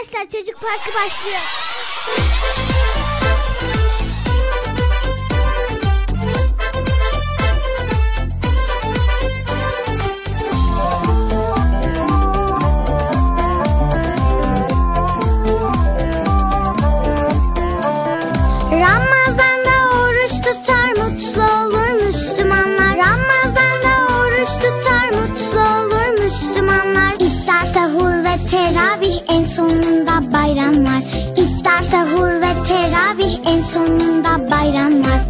Arkadaşlar çocuk parkı başlıyor. En sonunda bayram var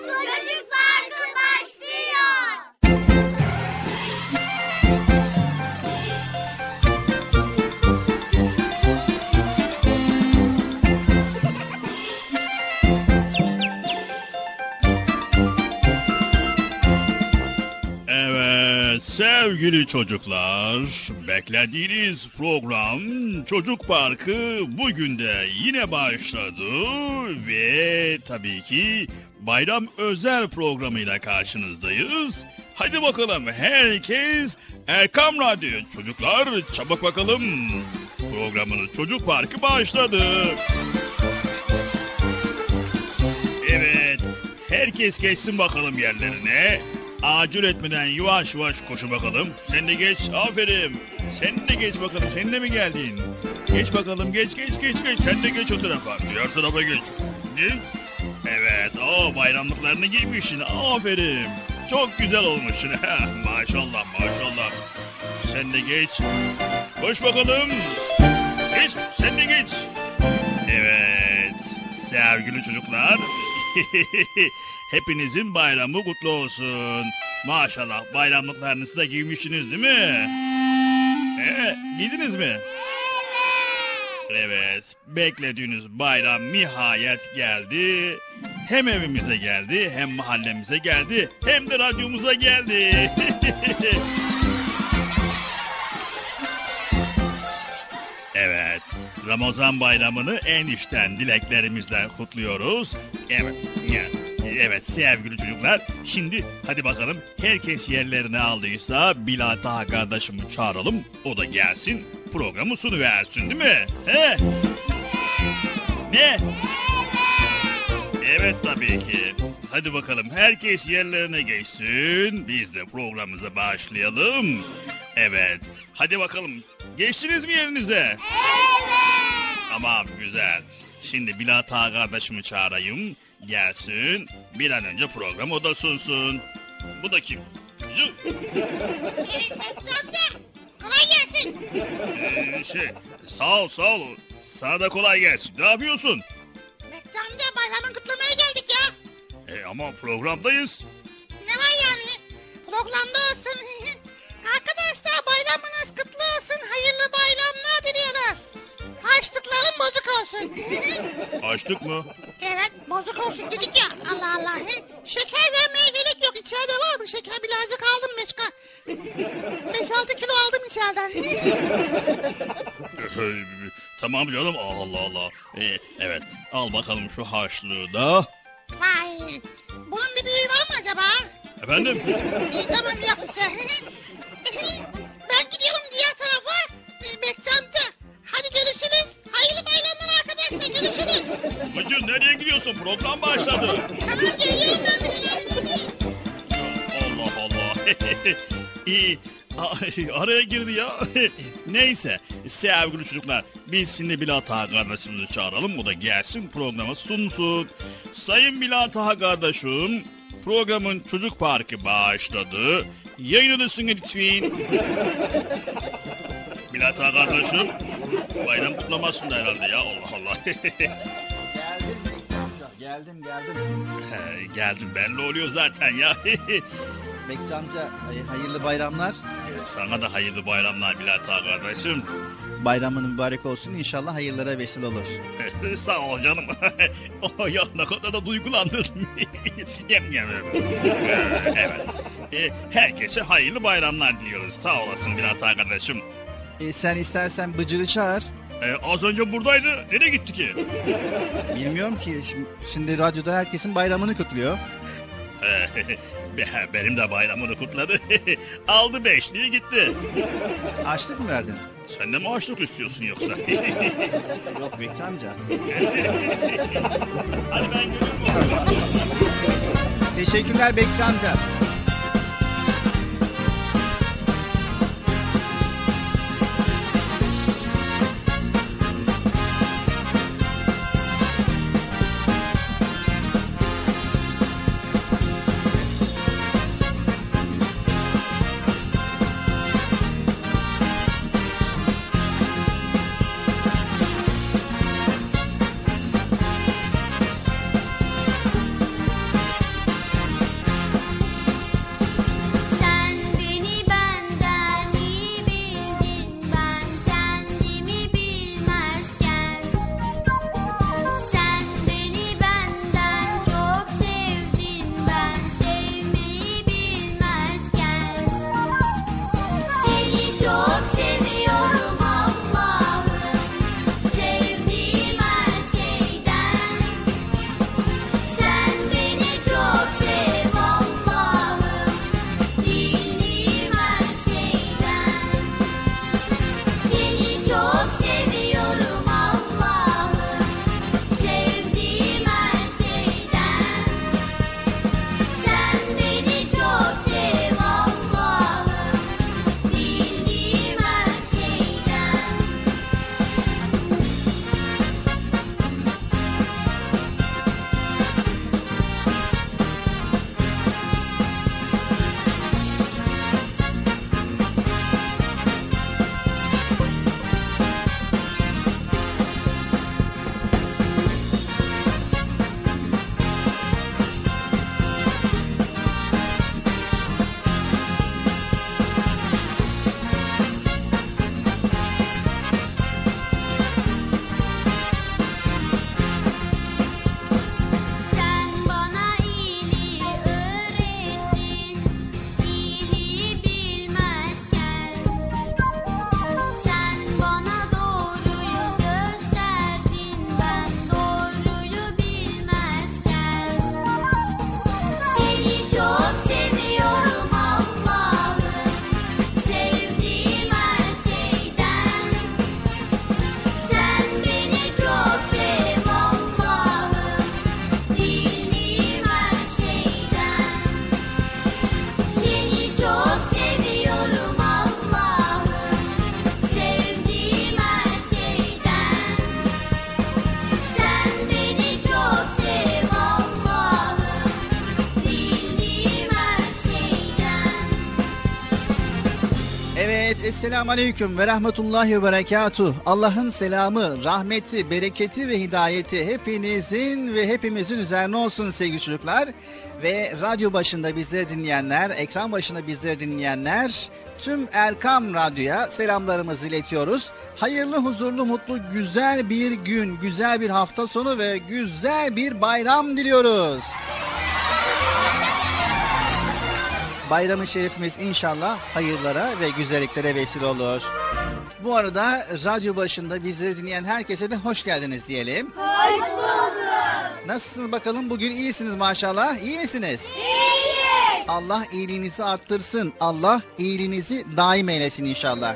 Sevgili çocuklar, beklediğiniz program Çocuk Parkı bugün de yine başladı ve tabii ki bayram özel programıyla karşınızdayız. Hadi bakalım herkes Erkam Radyo çocuklar çabuk bakalım programınız Çocuk Parkı başladı. Evet herkes geçsin bakalım yerlerine. Acil etmeden yavaş yavaş koşu bakalım. Sen de geç. Aferin. Sen de geç bakalım. Sen de mi geldin? Geç bakalım. Geç geç geç geç. Sen de geç o tarafa. Diğer tarafa geç. Ne? Evet. O bayramlıklarını giymişsin. Aferin. Çok güzel olmuşsun. maşallah maşallah. Sen de geç. Koş bakalım. Geç. Sen de geç. Evet. Sevgili çocuklar. Hepinizin bayramı kutlu olsun. Maşallah bayramlıklarınızı da giymişsiniz değil mi? Ee, giydiniz mi? Evet, beklediğiniz bayram nihayet geldi. Hem evimize geldi, hem mahallemize geldi, hem de radyomuza geldi. evet, Ramazan bayramını en içten dileklerimizle kutluyoruz. Evet, evet sevgili çocuklar. Şimdi hadi bakalım herkes yerlerini aldıysa Bilal Taha kardeşimi çağıralım. O da gelsin programı sunuversin değil mi? He? Ne? Evet tabii ki. Hadi bakalım herkes yerlerine geçsin. Biz de programımıza başlayalım. Evet. Hadi bakalım. Geçtiniz mi yerinize? Evet. Tamam güzel. Şimdi Bilal Taha kardeşimi çağırayım. Gelsin. Bir an önce program o da sunsun. Bu da kim? Cı- Amca kolay gelsin. Ee, şey, sağ ol sağ ol. Sana da kolay gelsin. Ne yapıyorsun? Bekçi amca bayramın kutlamaya geldik ya. E, ama programdayız. Ne var yani? Programda olsun. Arkadaşlar bayramınız kutlu olsun. Hayırlı bayramlar diliyoruz. Haçlıkların bozuk olsun. Açtık mı? evet bozuk olsun dedik ya. Allah Allah. Şeker vermeye gerek yok. İçeride vardı şeker. Birazcık aldım Meşka. 5-6 kilo aldım içeriden. Ee, tamam canım. Allah Allah. Ee, evet. Al bakalım şu harçlığı da. Vay. Bunun bir büyüğü var mı acaba? Efendim? İyi tamam yapmışsın. ben gidiyorum diğer tarafa. Ee, Bekçi amca. Hadi görüşürüz. Hayırlı bayramlar arkadaşlar. Görüşürüz. Bıcır nereye gidiyorsun? Program başladı. Tamam geliyorum ben. Allah Allah. İyi. Ay, araya girdi ya. Neyse sevgili çocuklar biz şimdi Bilal Taha kardeşimizi çağıralım. O da gelsin programa sunsun. Sayın Bilal Taha kardeşim programın çocuk parkı başladı. Yayınlısın lütfen. Taha kardeşim bayram kutlamasında herhalde ya Allah Allah. Geldim geldim. He, Geldim belli oluyor zaten ya. Bekçi amca e, hayırlı bayramlar. Ee, Sana da hayırlı bayramlar Bilal Taha kardeşim. Bayramın mübarek olsun inşallah hayırlara vesile olur. Sağ ol canım. oh, ya ne kadar da duygulandırdım. Yem yem. Evet. Ee, herkese hayırlı bayramlar diliyoruz. Sağ olasın Bilal Taha kardeşim. E, sen istersen Bıcır'ı çağır. Ee, az önce buradaydı. Nereye gitti ki? Bilmiyorum ki şimdi, şimdi radyoda herkesin bayramını kutluyor. Be- benim de bayramını kutladı. Aldı beşliği gitti. Açlık mı verdin? Sen de mi açlık istiyorsun yoksa? Yok Bekçi amca. Hadi ben geliyorum. Teşekkürler Bekçi amca. Esselamu Aleyküm ve Rahmetullahi ve Berekatuh. Allah'ın selamı, rahmeti, bereketi ve hidayeti hepinizin ve hepimizin üzerine olsun sevgili çocuklar. Ve radyo başında bizleri dinleyenler, ekran başında bizleri dinleyenler, tüm Erkam Radyo'ya selamlarımızı iletiyoruz. Hayırlı, huzurlu, mutlu, güzel bir gün, güzel bir hafta sonu ve güzel bir bayram diliyoruz. Bayramı şerifimiz inşallah hayırlara ve güzelliklere vesile olur. Bu arada radyo başında bizleri dinleyen herkese de hoş geldiniz diyelim. Hoş bulduk. Nasılsınız bakalım? Bugün iyisiniz maşallah. İyi misiniz? İyiyiz. Allah iyiliğinizi arttırsın. Allah iyiliğinizi daim eylesin inşallah.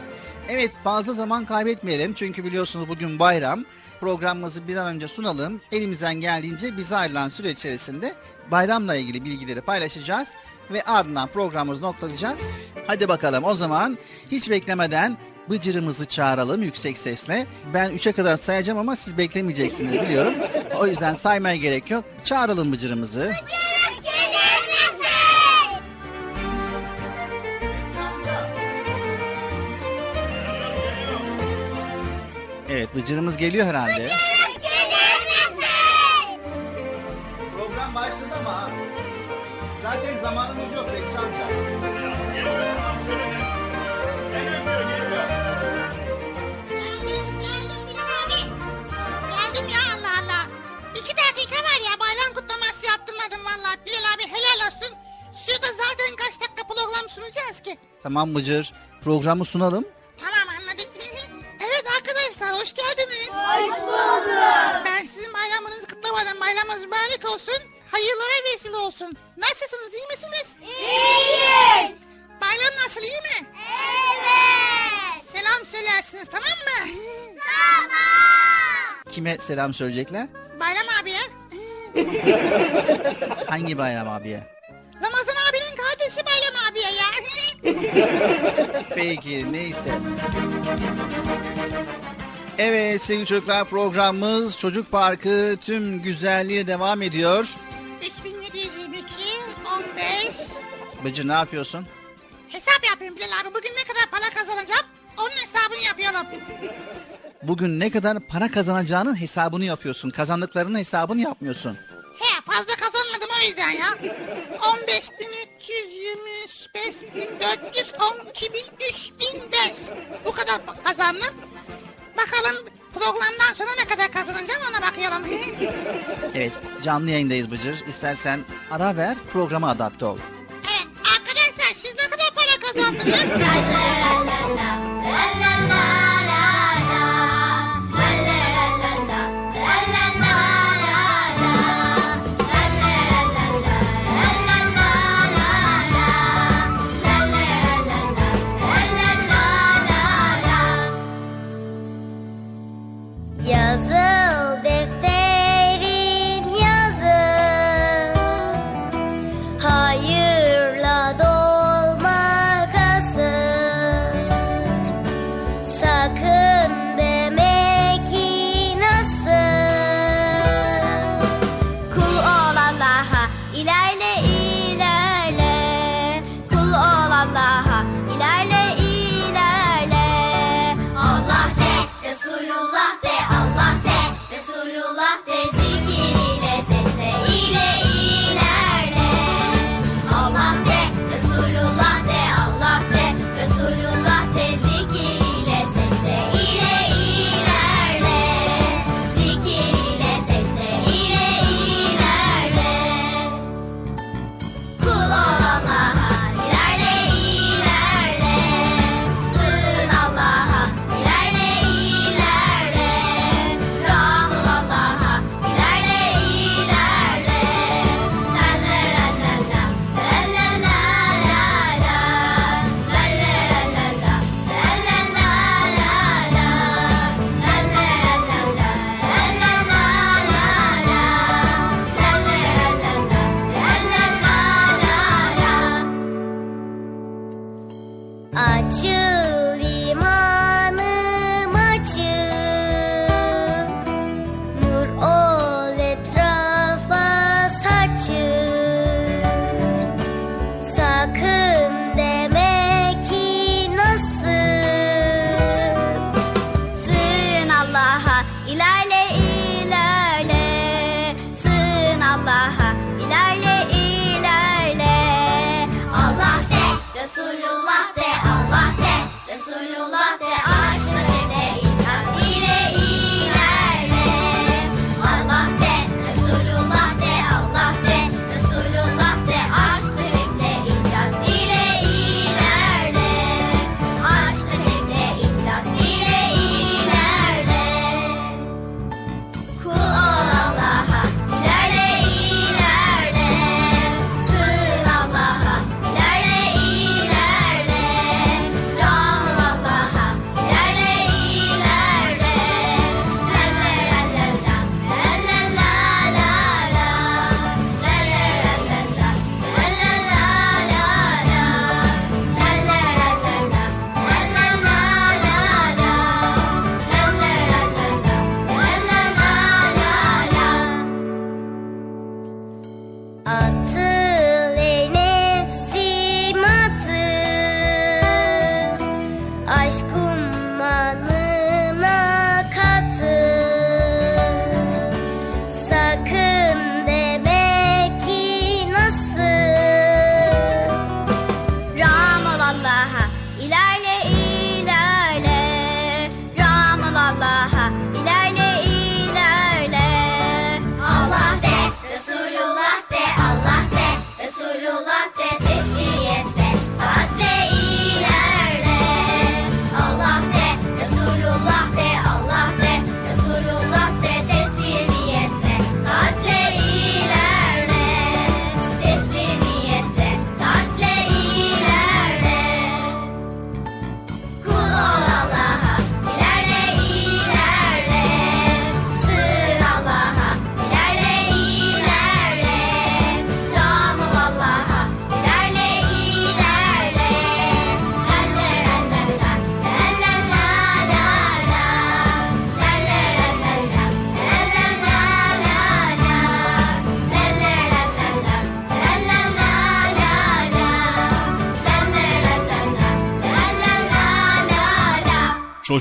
Evet fazla zaman kaybetmeyelim. Çünkü biliyorsunuz bugün bayram. Programımızı bir an önce sunalım. Elimizden geldiğince bize ayrılan süre içerisinde bayramla ilgili bilgileri paylaşacağız ve ardından programımızı noktalayacağız. Hadi bakalım o zaman hiç beklemeden Bıcırımızı çağıralım yüksek sesle. Ben üçe kadar sayacağım ama siz beklemeyeceksiniz biliyorum. O yüzden saymaya gerek yok. Çağıralım Bıcırımızı. Misin? Evet Bıcırımız geliyor herhalde. Bıcırık gelir misin? Program başladı ama zaten zamanımız yok Bekçi amca. Geldim, geldim Bilal abi. Geldim ya Allah Allah. İki dakika var ya bayram kutlaması yaptırmadım valla. Bilal abi helal olsun. Şurada zaten kaç dakika program sunacağız ki? Tamam Bıcır programı sunalım. Tamam anladık. evet arkadaşlar hoş geldiniz. Hoş bulduk. Ben sizin bayramınızı kutlamadım. Bayramınız mübarek olsun. Hayırlara vesile olsun. Nasılsınız iyi misiniz? İyiyiz. Bayram nasıl iyi mi? Evet. Selam söylersiniz tamam mı? Tamam. Kime selam söyleyecekler? Bayram abiye. Hangi bayram abiye? Ramazan abinin kardeşi Bayram abiye ya. Peki neyse. Evet sevgili çocuklar programımız Çocuk Parkı tüm güzelliği devam ediyor. Bıcır ne yapıyorsun? Hesap yapayım Bilal abi. Bugün ne kadar para kazanacağım? Onun hesabını yapıyorum. Bugün ne kadar para kazanacağının hesabını yapıyorsun. Kazandıklarının hesabını yapmıyorsun. He fazla kazanmadım o yüzden ya. 15 bin 325 bin 412 bin 3005. Bu kadar kazandım. Bakalım programdan sonra ne kadar kazanacağım ona bakıyorum. Evet canlı yayındayız Bıcır. İstersen ara ver programa adapte ol. evet arkadaşlar siz ne kadar para kazandınız?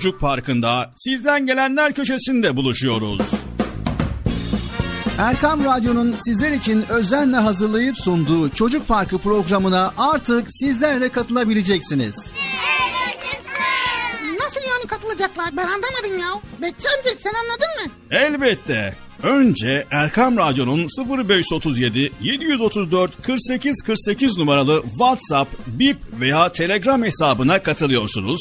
Çocuk Parkı'nda sizden gelenler köşesinde buluşuyoruz. Erkam Radyo'nun sizler için özenle hazırlayıp sunduğu Çocuk Parkı programına artık sizler de katılabileceksiniz. Nasıl yani katılacaklar ben anlamadım ya. Betçi amca sen anladın mı? Elbette. Önce Erkam Radyo'nun 0537 734 48 48 numaralı WhatsApp, Bip veya Telegram hesabına katılıyorsunuz.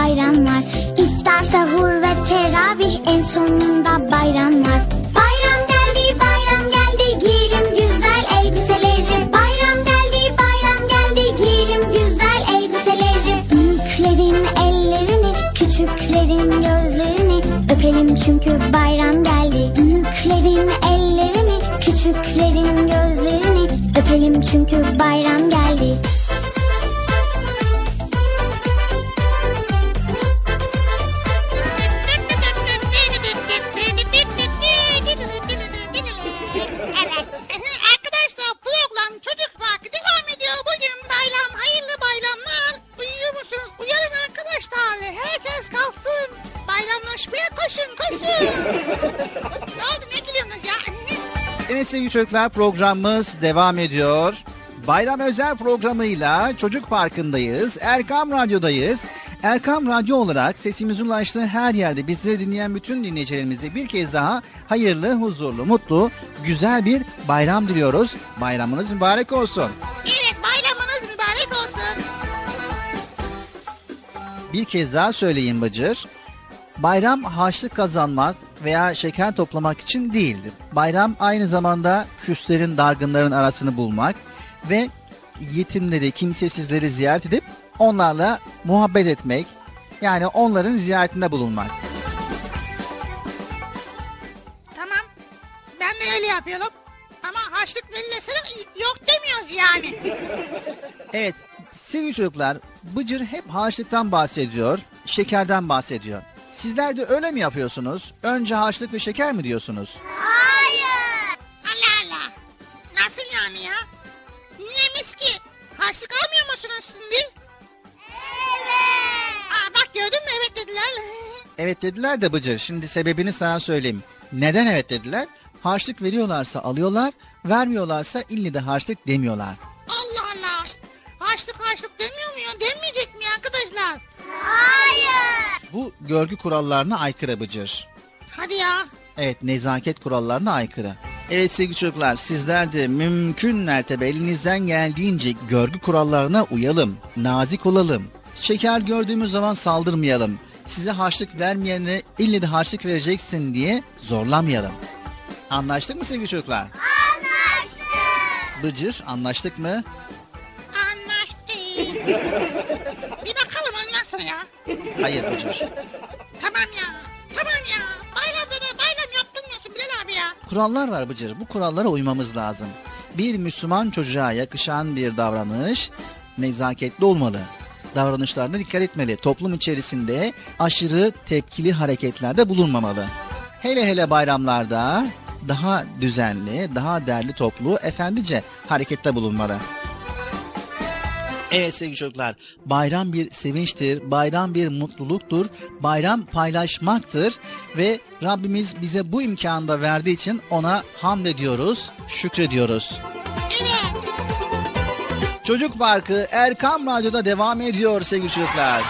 Sonunda bayram var İftar sahur ve teravih en sonunda bayram çocuklar programımız devam ediyor. Bayram özel programıyla Çocuk Parkı'ndayız. Erkam Radyo'dayız. Erkam Radyo olarak sesimizin ulaştığı her yerde bizleri dinleyen bütün dinleyicilerimize bir kez daha hayırlı, huzurlu, mutlu, güzel bir bayram diliyoruz. Bayramınız mübarek olsun. Evet, bayramınız mübarek olsun. Bir kez daha söyleyeyim Bıcır. Bayram harçlık kazanmak veya şeker toplamak için değildir. Bayram aynı zamanda küslerin, dargınların arasını bulmak ve yetimleri, kimsesizleri ziyaret edip onlarla muhabbet etmek, yani onların ziyaretinde bulunmak. Tamam. Ben de öyle yapıyorum. Ama haçlık millesine yok demiyoruz yani. Evet, sevgili çocuklar, Bıcır hep harçlıktan bahsediyor, şekerden bahsediyor. Sizler de öyle mi yapıyorsunuz? Önce harçlık ve şeker mi diyorsunuz? Hayır. Allah Allah. Nasıl yani ya? Niye mis ki? Harçlık almıyor musunuz şimdi? Evet. Aa, bak gördün mü evet dediler. Evet dediler de Bıcır. Şimdi sebebini sana söyleyeyim. Neden evet dediler? Harçlık veriyorlarsa alıyorlar, vermiyorlarsa illi de harçlık demiyorlar. Allah Allah. Harçlık harçlık demiyor mu ya? Demeyecek arkadaşlar? Bu görgü kurallarına aykırı Bıcır. Hadi ya. Evet nezaket kurallarına aykırı. Evet sevgili çocuklar sizler de mümkün mertebe elinizden geldiğince görgü kurallarına uyalım. Nazik olalım. Şeker gördüğümüz zaman saldırmayalım. Size harçlık vermeyene ille de harçlık vereceksin diye zorlamayalım. Anlaştık mı sevgili çocuklar? Anlaştık. Bıcır anlaştık mı? Anlaştık. sonra ya. Hayır Bıcır. Tamam ya. Tamam ya. Bayramda da bayram yaptırmıyorsun Bilal abi ya. Kurallar var Bıcır. Bu kurallara uymamız lazım. Bir Müslüman çocuğa yakışan bir davranış nezaketli olmalı. Davranışlarına dikkat etmeli. Toplum içerisinde aşırı tepkili hareketlerde bulunmamalı. Hele hele bayramlarda daha düzenli, daha derli toplu, efendice harekette bulunmalı. Evet sevgili çocuklar, bayram bir sevinçtir, bayram bir mutluluktur, bayram paylaşmaktır ve Rabbimiz bize bu imkanı da verdiği için ona hamd ediyoruz, şükrediyoruz. Evet. Çocuk Parkı Erkam Radyo'da devam ediyor sevgili çocuklar.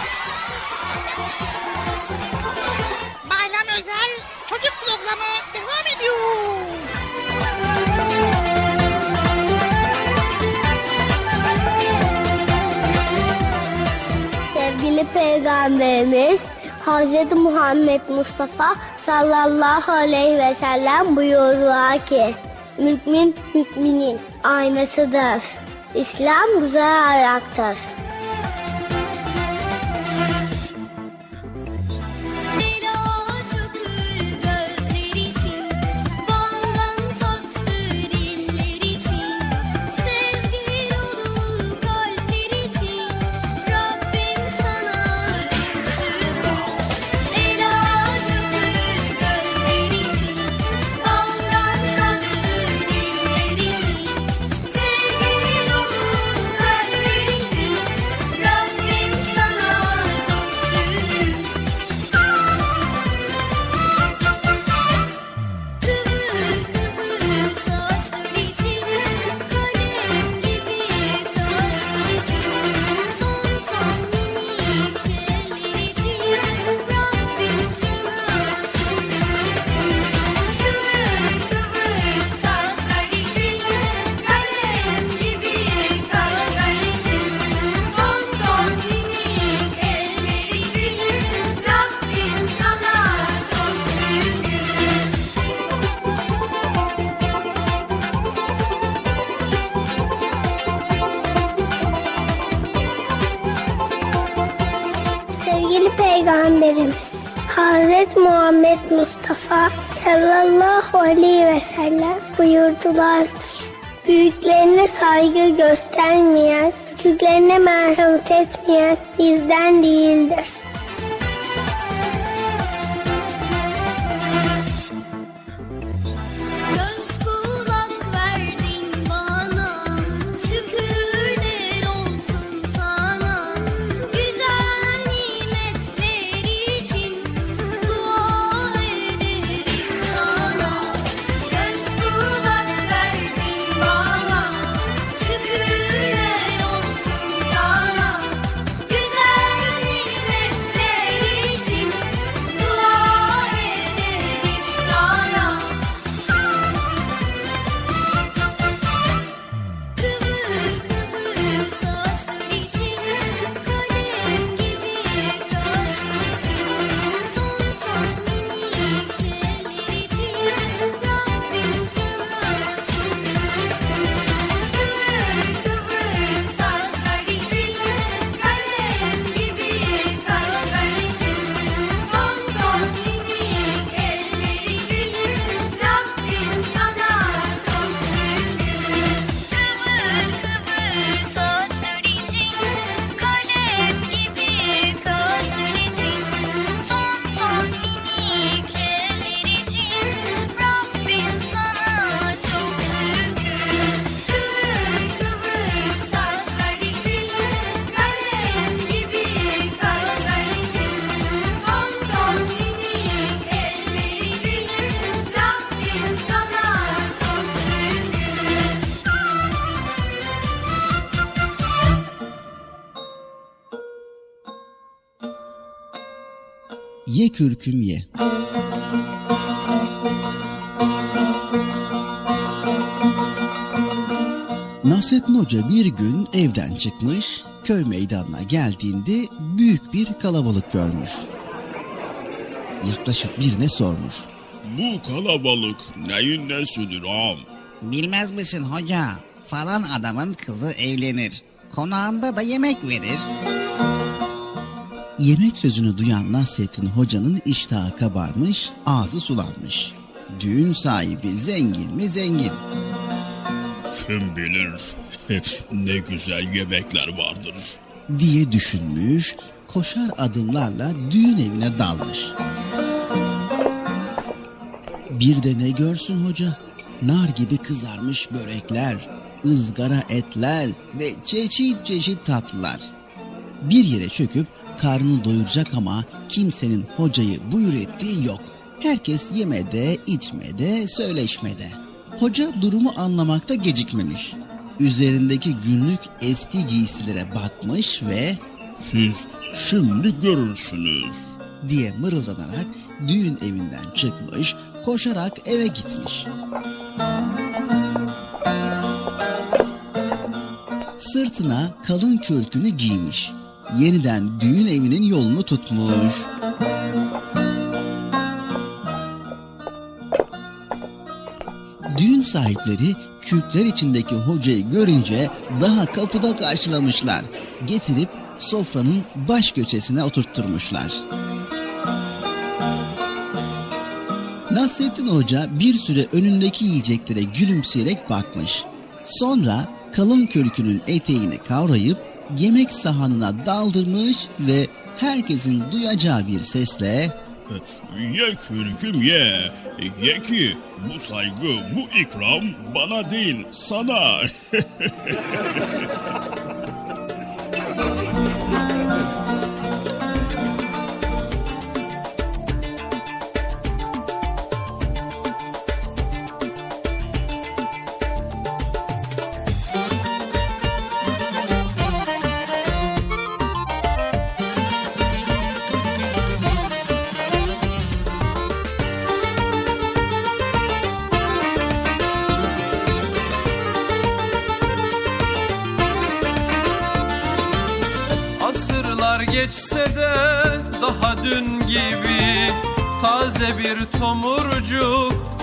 Peygamberimiz Hz. Muhammed Mustafa sallallahu aleyhi ve sellem buyurdular ki Mümin müminin aynasıdır. İslam güzel ayaktır. Buyurdular ki Büyüklerine saygı göstermeyen, küçüklerine merhamet etmeyen bizden değildir. Kürküm ye. Nasrettin Hoca bir gün evden çıkmış, köy meydanına geldiğinde büyük bir kalabalık görmüş. Yaklaşık birine sormuş. Bu kalabalık neyin nesidir ağam? Bilmez misin hoca? Falan adamın kızı evlenir. Konağında da yemek verir. Yemek sözünü duyan Nasrettin Hoca'nın iştahı kabarmış, ağzı sulanmış. Düğün sahibi zengin mi zengin. Kim bilir ne güzel yemekler vardır. diye düşünmüş, koşar adımlarla düğün evine dalmış. Bir de ne görsün hoca? Nar gibi kızarmış börekler, ızgara etler ve çeşit çeşit tatlılar. Bir yere çöküp karnını doyuracak ama kimsenin hocayı buyur ettiği yok. Herkes yemede, içmede, söyleşmede. Hoca durumu anlamakta gecikmemiş. Üzerindeki günlük eski giysilere bakmış ve Siz şimdi görürsünüz. diye mırıldanarak düğün evinden çıkmış, koşarak eve gitmiş. Sırtına kalın kürkünü giymiş. Yeniden düğün evinin yolunu tutmuş. Düğün sahipleri kürkler içindeki hocayı görünce daha kapıda karşılamışlar. Getirip sofranın baş köşesine oturtturmuşlar. Nasrettin Hoca bir süre önündeki yiyeceklere gülümseyerek bakmış. Sonra kalın kürkünün eteğini kavrayıp yemek sahanına daldırmış ve herkesin duyacağı bir sesle Ye kürküm ye. Ye ki bu saygı, bu ikram bana değil sana.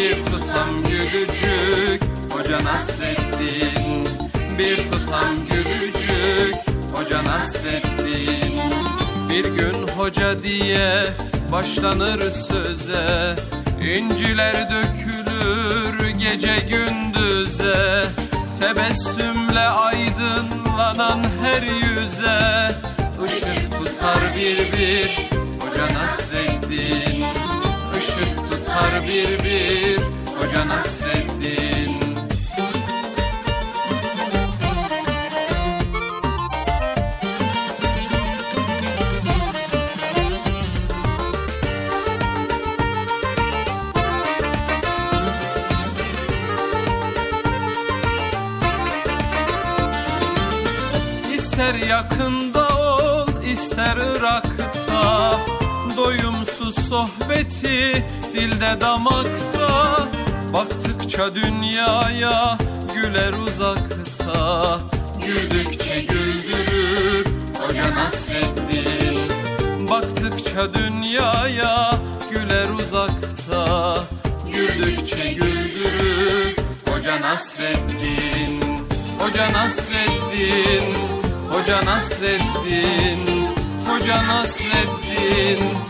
Bir tutam gülücük Hoca Nasreddin. Bir tutam gülücük Hoca Nasreddin. Bir gün hoca diye başlanır söze İnciler dökülür gece gündüze. Tebessümle aydınlanan her yüze Işık tutar bir bir Hoca Nasreddin Tutar bir bir Hoca Nasreddin. İster yakında ol, ister Irak'ta Doyumsuz sohbeti dilde damakta Baktıkça dünyaya güler uzakta. Güldükçe güldürür Hoca Nasreddin Baktıkça dünyaya güler uzakta. Güldükçe güldürür Hoca Nasreddin Hoca Nasreddin Hoca Nasreddin Hoca Nasreddin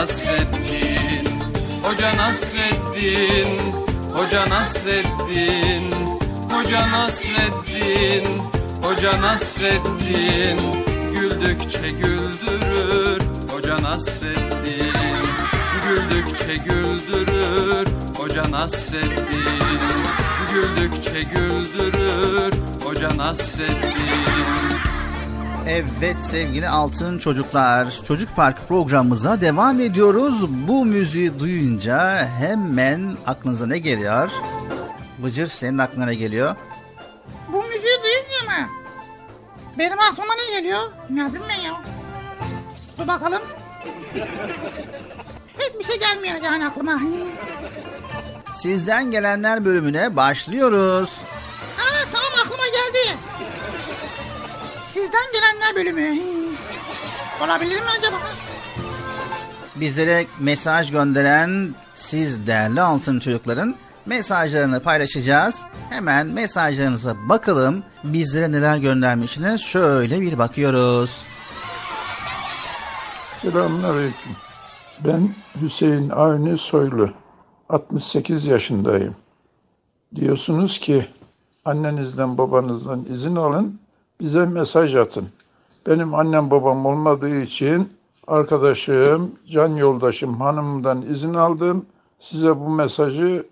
Nasreddin Hoca Nasreddin Hoca Nasreddin Hoca Nasreddin Hoca Nasreddin. Güldükçe güldürür Hoca Nasreddin. Güldükçe güldürür Hoca Nasreddin. Güldükçe güldürür Hoca Nasreddin Evet sevgili altın çocuklar, Çocuk Park programımıza devam ediyoruz. Bu müziği duyunca hemen aklınıza ne geliyor? Bıcır senin aklına ne geliyor? Bu müziği duyunca mı? Benim aklıma ne geliyor? Ne yapayım ben ya? Dur bakalım. Hiçbir şey gelmiyor yani aklıma. Sizden gelenler bölümüne başlıyoruz. Aa tamam. Sizden gelenler bölümü. Olabilir mi acaba? Bizlere mesaj gönderen siz değerli altın çocukların mesajlarını paylaşacağız. Hemen mesajlarınıza bakalım. Bizlere neler göndermişsiniz şöyle bir bakıyoruz. Selamünaleyküm. Ben Hüseyin Avni Soylu. 68 yaşındayım. Diyorsunuz ki annenizden babanızdan izin alın, bize mesaj atın. Benim annem babam olmadığı için arkadaşım, can yoldaşım, hanımımdan izin aldım. Size bu mesajı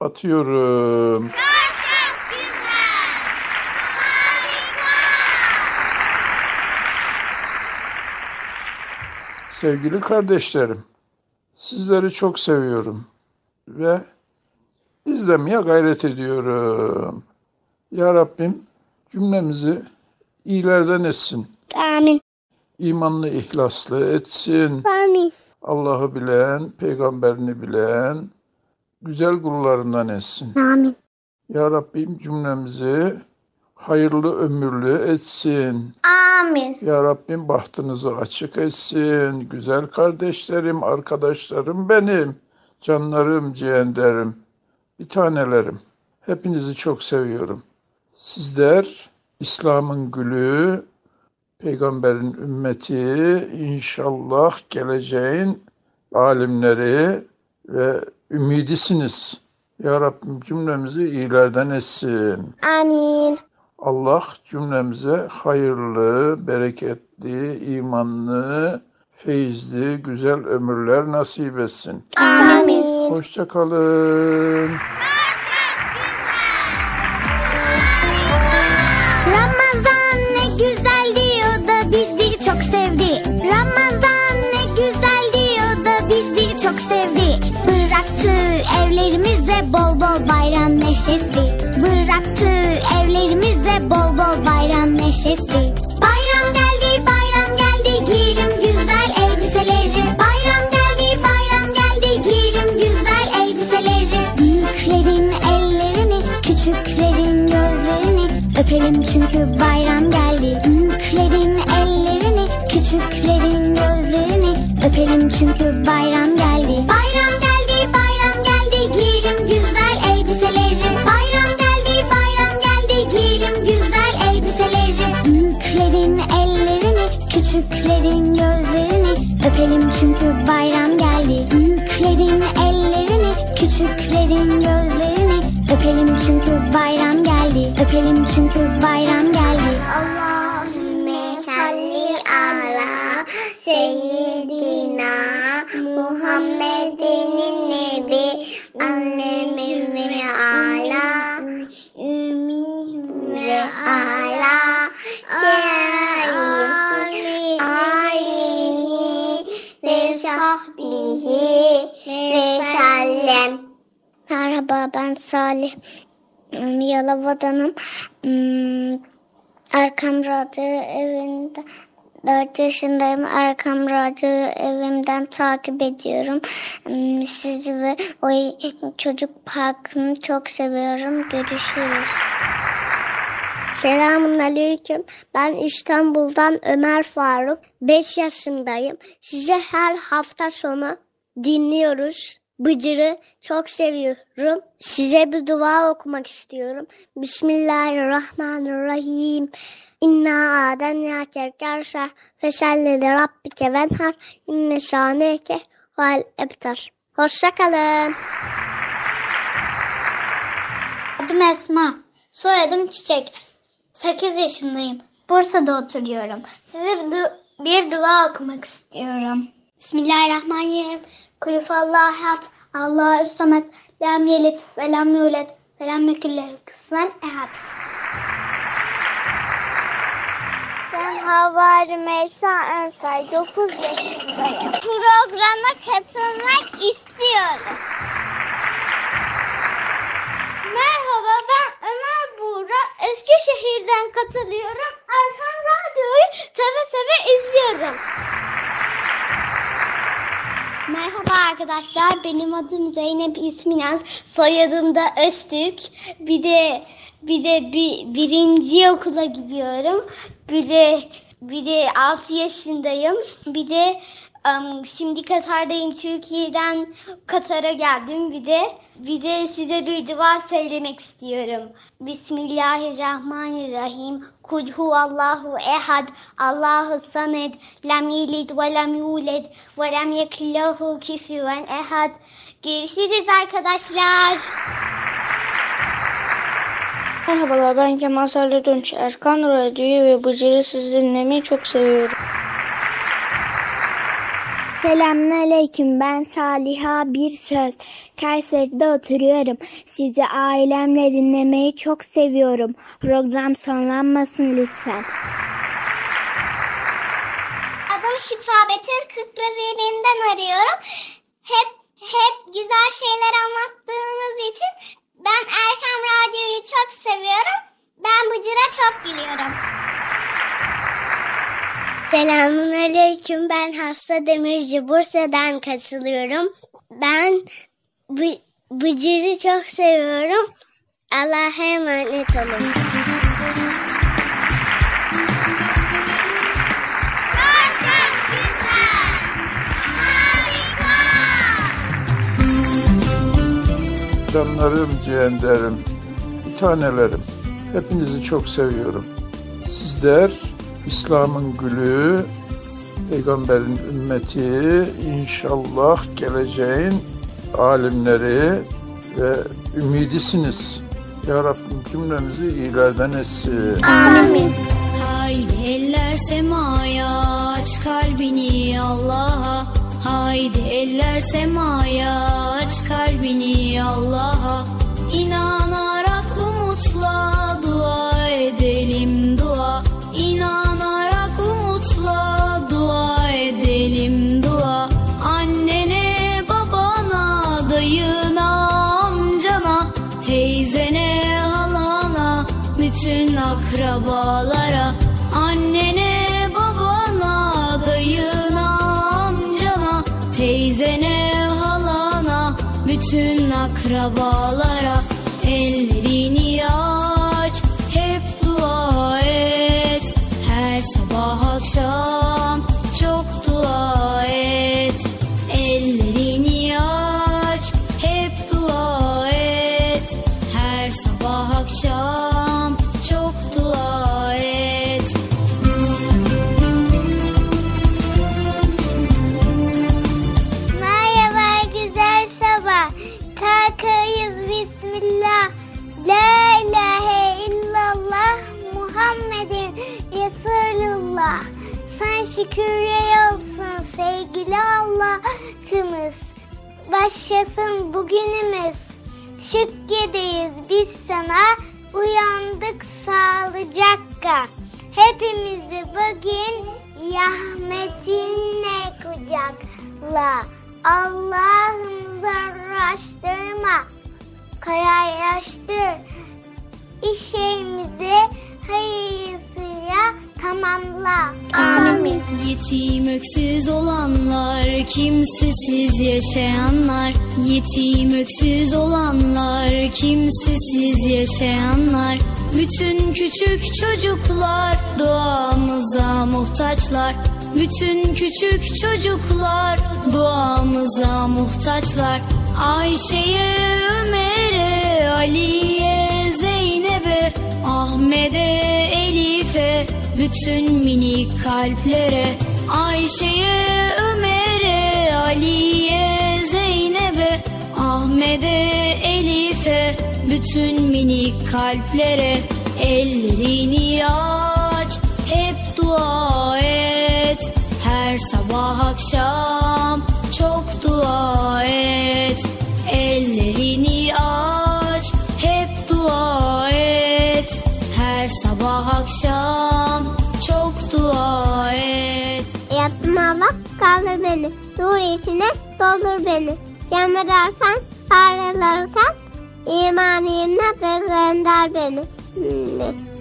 atıyorum. Sevgili kardeşlerim, sizleri çok seviyorum ve izlemeye gayret ediyorum. Ya Rabbim cümlemizi iyilerden etsin. Amin. İmanlı, ihlaslı etsin. Amin. Allah'ı bilen, peygamberini bilen, güzel kullarından etsin. Amin. Ya Rabbim cümlemizi hayırlı ömürlü etsin. Amin. Ya Rabbim bahtınızı açık etsin. Güzel kardeşlerim, arkadaşlarım benim. Canlarım, ciğerlerim, bir tanelerim. Hepinizi çok seviyorum. Sizler İslam'ın gülü, peygamberin ümmeti, inşallah geleceğin alimleri ve ümidisiniz. Ya Rabbim cümlemizi iyilerden etsin. Amin. Allah cümlemize hayırlı, bereketli, imanlı, feyizli, güzel ömürler nasip etsin. Amin. Hoşça Ramazan ne güzel diyor da bizleri çok sevdi. Ramazan ne güzel diyor da bizleri çok sevdi. Bıraktı evlerimize bol bol bayram neşesi. Bıraktı evlerimize bol bol bayram neşesi. Geldi. Öpelim Yalova'danım. Hmm, Arkam Radyo evinde 4 yaşındayım. Arkam Radyo evimden takip ediyorum. Hmm, Sizi ve o çocuk parkını çok seviyorum. Görüşürüz. Selamun Aleyküm. Ben İstanbul'dan Ömer Faruk. 5 yaşındayım. Size her hafta sonu dinliyoruz. Bıcır'ı çok seviyorum. Size bir dua okumak istiyorum. Bismillahirrahmanirrahim. İnna aden kerkerşer feselleli rabbike venhar inne şaneke vel ebtar. Hoşçakalın. Adım Esma. Soyadım Çiçek. 8 yaşındayım. Bursa'da oturuyorum. Size bir dua okumak istiyorum. Bismillahirrahmanirrahim. Kulüfallahu ehad. Allahu samet. Lem yelit ve lem yulet ve lem yekun lehu kufuven ehad. Ben Hava Rümeysa Önsay 9 yaşındayım. Programa katılmak istiyorum. Merhaba ben Ömer Buğra. Eskişehir'den katılıyorum. Erkan Radyo'yu seve seve izliyorum. Merhaba arkadaşlar. Benim adım Zeynep İsminaz. Soyadım da Öztürk. Bir de bir de bir, birinci okula gidiyorum. Bir de bir de 6 yaşındayım. Bir de em, şimdi Katar'dayım. Türkiye'den Katar'a geldim. Bir de bir de size bir dua söylemek istiyorum. Bismillahirrahmanirrahim. Kul huvallahu ehad. Allahu samed. Lem yelid ve lem yuled ve lem yekun lehu kufuven ehad. Görüşürüz arkadaşlar. Merhabalar ben Kemal Salih Dönüş. Erkan Radyo'yu ve Bıcır'ı siz dinlemeyi çok seviyorum. Selamünaleyküm. Ben Saliha Bir Söz. Kayseri'de oturuyorum. Sizi ailemle dinlemeyi çok seviyorum. Program sonlanmasın lütfen. Adım Şifa Betül Kırklareli'nden arıyorum. Hep hep güzel şeyler anlattığınız için ben Erkam Radyo'yu çok seviyorum. Ben Bıcır'a çok gülüyorum. Selamünaleyküm. Ben Hafsa Demirci. Bursa'dan katılıyorum. Ben Bı- Bıcır'ı çok seviyorum. Allah'a emanet olun. Canlarım, ciğerlerim, tanelerim. Hepinizi çok seviyorum. Sizler İslam'ın gülü, Peygamberin ümmeti, inşallah geleceğin alimleri ve ümidisiniz. Ya Rabbim cümlemizi iyilerden etsin. Amin. Haydi eller semaya aç kalbini Allah'a Haydi eller semaya aç kalbini Allah'a İnanarak akrabalara Ellerini aç hep dua et. Her sabah akşam şükürler olsun sevgili Allah'ımız. Başlasın bugünümüz. Şükredeyiz biz sana. Uyandık sağlıcakla. Hepimizi bugün rahmetinle kucakla. Allah'ım zarraştırma, kolaylaştır. İşimizi hayırlısıyla tamamla. Amin. Yetim öksüz olanlar, kimsesiz yaşayanlar Yetim öksüz olanlar, kimsesiz yaşayanlar Bütün küçük çocuklar duamıza muhtaçlar. Bütün küçük çocuklar duamıza muhtaçlar. Ayşe'ye, Ömer'e, Ali'ye, Zeynep'e, Ahmet'e, Elif'e, bütün minik kalplere. Ayşe'ye, Ömer'e, Ali'ye, Zeynep'e, Ahmet'e, Elif'e, bütün minik kalplere ellerini aç, hep dua et. Her sabah akşam çok dua et. Ellerini aç, sabah akşam çok dua et. Yatıma bak kaldır beni. Nur içine doldur beni. Cem edersen parlarken imaniyimle de gönder beni.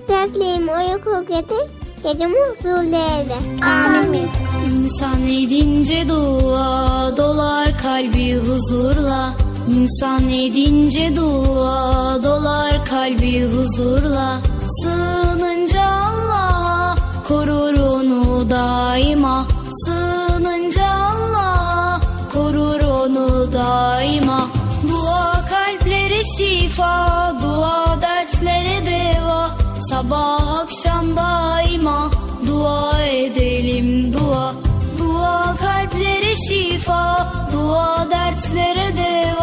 Dertliyim uyku getir. Gecemi huzurlu eyle. Amin. İnsan edince dua dolar kalbi huzurla. İnsan edince dua dolar kalbi huzurla. Sığınınca Allah'a korur onu daima. Sığınınca Allah'a korur onu daima. Dua kalplere şifa, dua derslere deva. Sabah akşam daima dua edelim dua. Dua kalplere şifa, dua dertlere deva.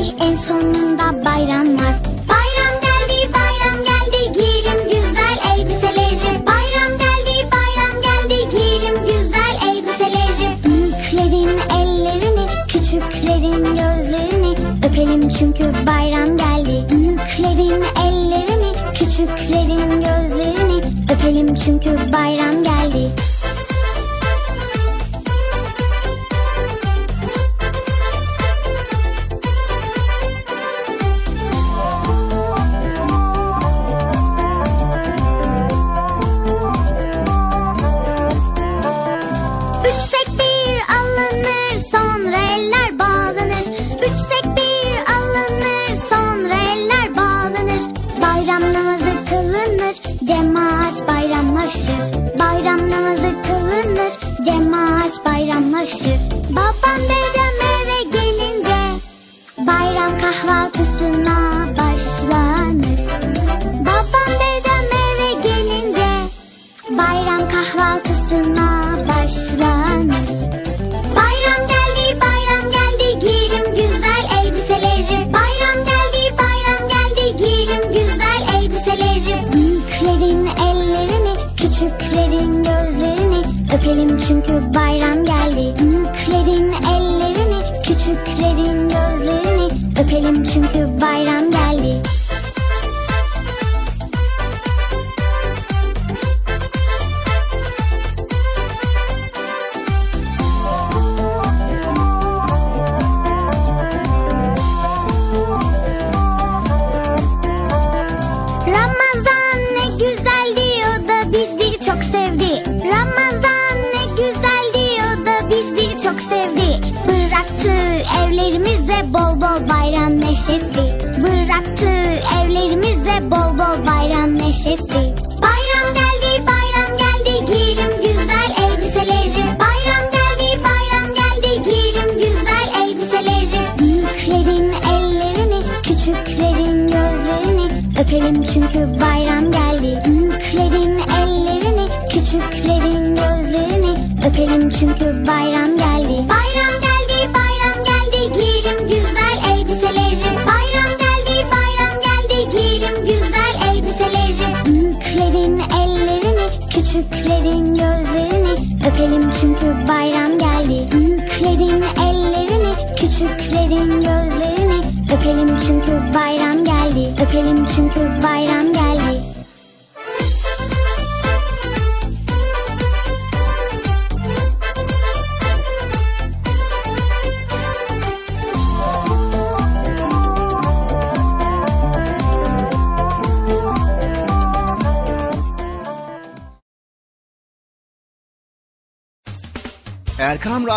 geldi en sonunda bayram var. Bayram geldi bayram geldi giyelim güzel elbiseleri. Bayram geldi bayram geldi giyelim güzel elbiseleri. Büyüklerin ellerini küçüklerin gözlerini öpelim çünkü bayram geldi. Büyüklerin ellerini küçüklerin gözlerini öpelim çünkü bayram geldi. Bağlanır. Üç sek bir alınır sonra eller bağlanır. Bayram namazı kılınır cemaat bayramlaşır. Bayram namazı kılınır cemaat bayramlaşır. Babam dedem eve gelince bayram kahvaltısına başlanır. Babam dedem eve gelince bayram kahvaltısına başlanır. Bıraktı evlerimize bol bol bayram neşesi.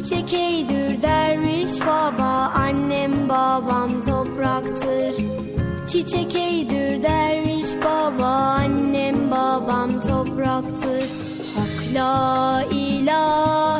Çiçek eydür derviş baba. Annem babam topraktır. Çiçek eydür derviş baba. Annem babam topraktır. Hak la ilahe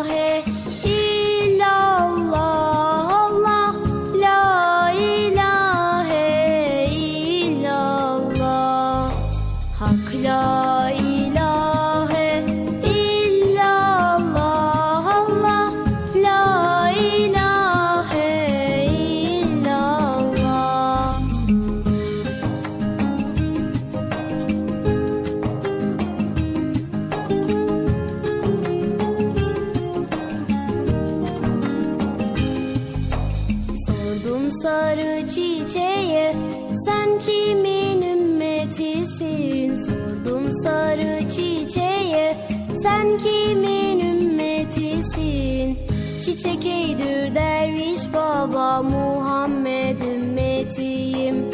Çiçek eydür derviş baba Muhammed ümmetiyim.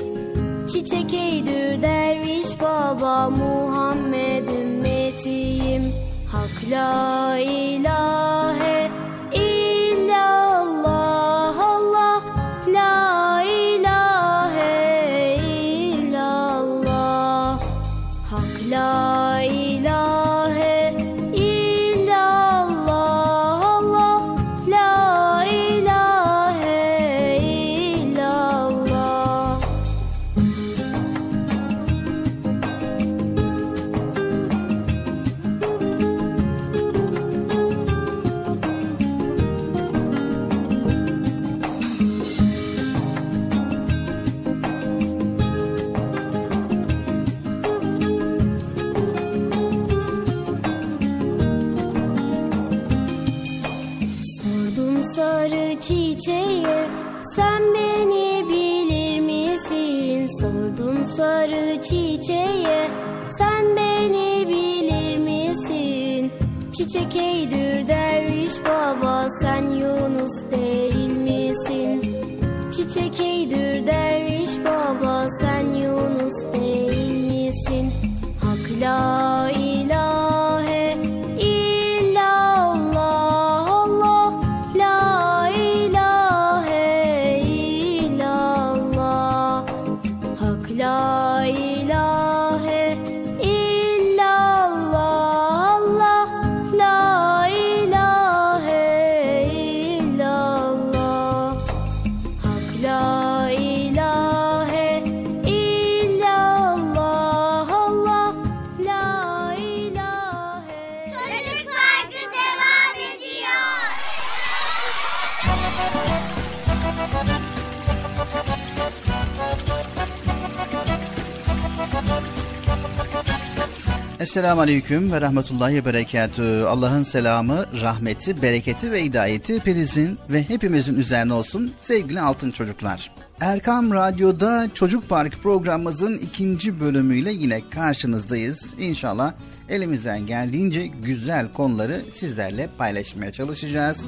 Çiçek eydür derviş baba Muhammed ümmetiyim. Hak la ilahe Esselamu Aleyküm ve Rahmetullahi Berekatü. Allah'ın selamı, rahmeti, bereketi ve hidayeti hepinizin ve hepimizin üzerine olsun sevgili altın çocuklar. Erkam Radyo'da Çocuk Park programımızın ikinci bölümüyle yine karşınızdayız. İnşallah elimizden geldiğince güzel konuları sizlerle paylaşmaya çalışacağız.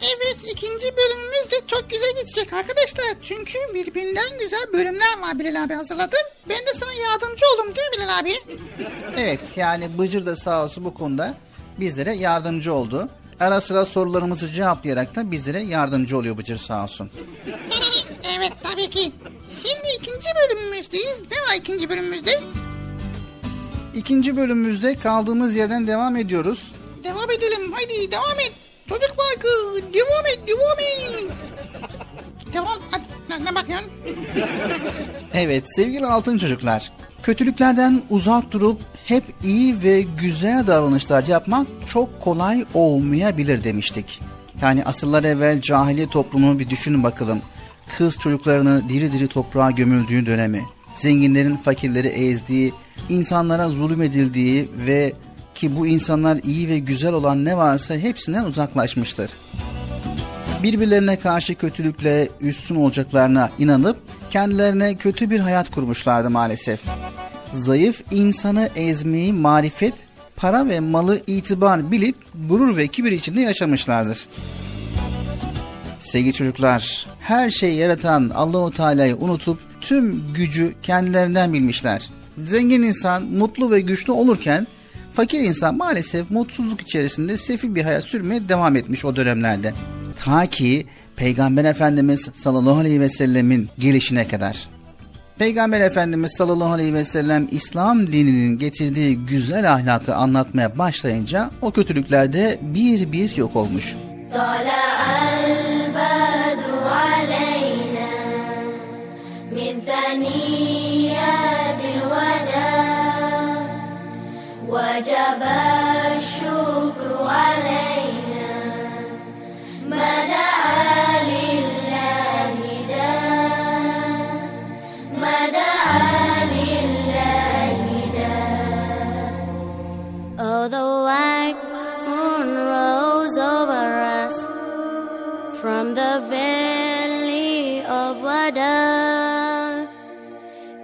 Evet ikinci bölümümüz de çok güzel gidecek arkadaşlar. Çünkü birbirinden güzel bölümler var Bilal abi hazırladım. Ben de sana yardımcı oldum değil mi Bilal abi? Evet yani Bıcır da sağ olsun bu konuda bizlere yardımcı oldu. Ara sıra sorularımızı cevaplayarak da bizlere yardımcı oluyor Bıcır sağ olsun. evet tabii ki. Şimdi ikinci bölümümüzdeyiz. Ne var ikinci bölümümüzde? İkinci bölümümüzde kaldığımız yerden devam ediyoruz. Devam edelim haydi devam et. Çocuk parkı devam et devam et. Devam ne, ne bakıyorsun? Evet sevgili altın çocuklar. Kötülüklerden uzak durup hep iyi ve güzel davranışlar yapmak çok kolay olmayabilir demiştik. Yani asırlar evvel cahiliye toplumunu bir düşünün bakalım. Kız çocuklarını diri diri toprağa gömüldüğü dönemi, zenginlerin fakirleri ezdiği, insanlara zulüm edildiği ve ki bu insanlar iyi ve güzel olan ne varsa hepsinden uzaklaşmıştır. Birbirlerine karşı kötülükle üstün olacaklarına inanıp kendilerine kötü bir hayat kurmuşlardı maalesef. Zayıf insanı ezmeyi marifet, para ve malı itibar bilip gurur ve kibir içinde yaşamışlardır. Sevgili çocuklar, her şeyi yaratan Allahu Teala'yı unutup tüm gücü kendilerinden bilmişler. Zengin insan mutlu ve güçlü olurken fakir insan maalesef mutsuzluk içerisinde sefil bir hayat sürmeye devam etmiş o dönemlerde. Ta ki Peygamber Efendimiz sallallahu aleyhi ve sellemin gelişine kadar. Peygamber Efendimiz sallallahu aleyhi ve sellem İslam dininin getirdiği güzel ahlakı anlatmaya başlayınca o kötülükler de bir bir yok olmuş. طلع البدر علينا من ثنيات الوداع وجب الشكر علينا The white moon rose over us from the valley of Wada,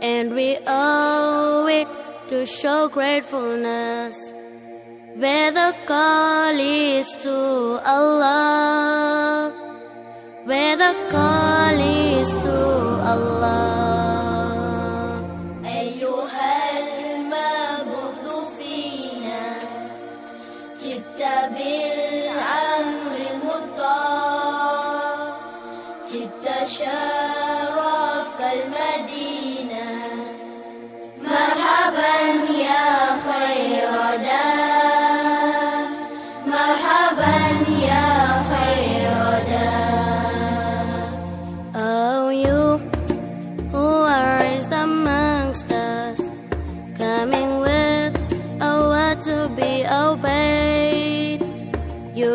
and we owe it to show gratefulness. Where the call is to Allah, where the call is to Allah. بالعمر المطلق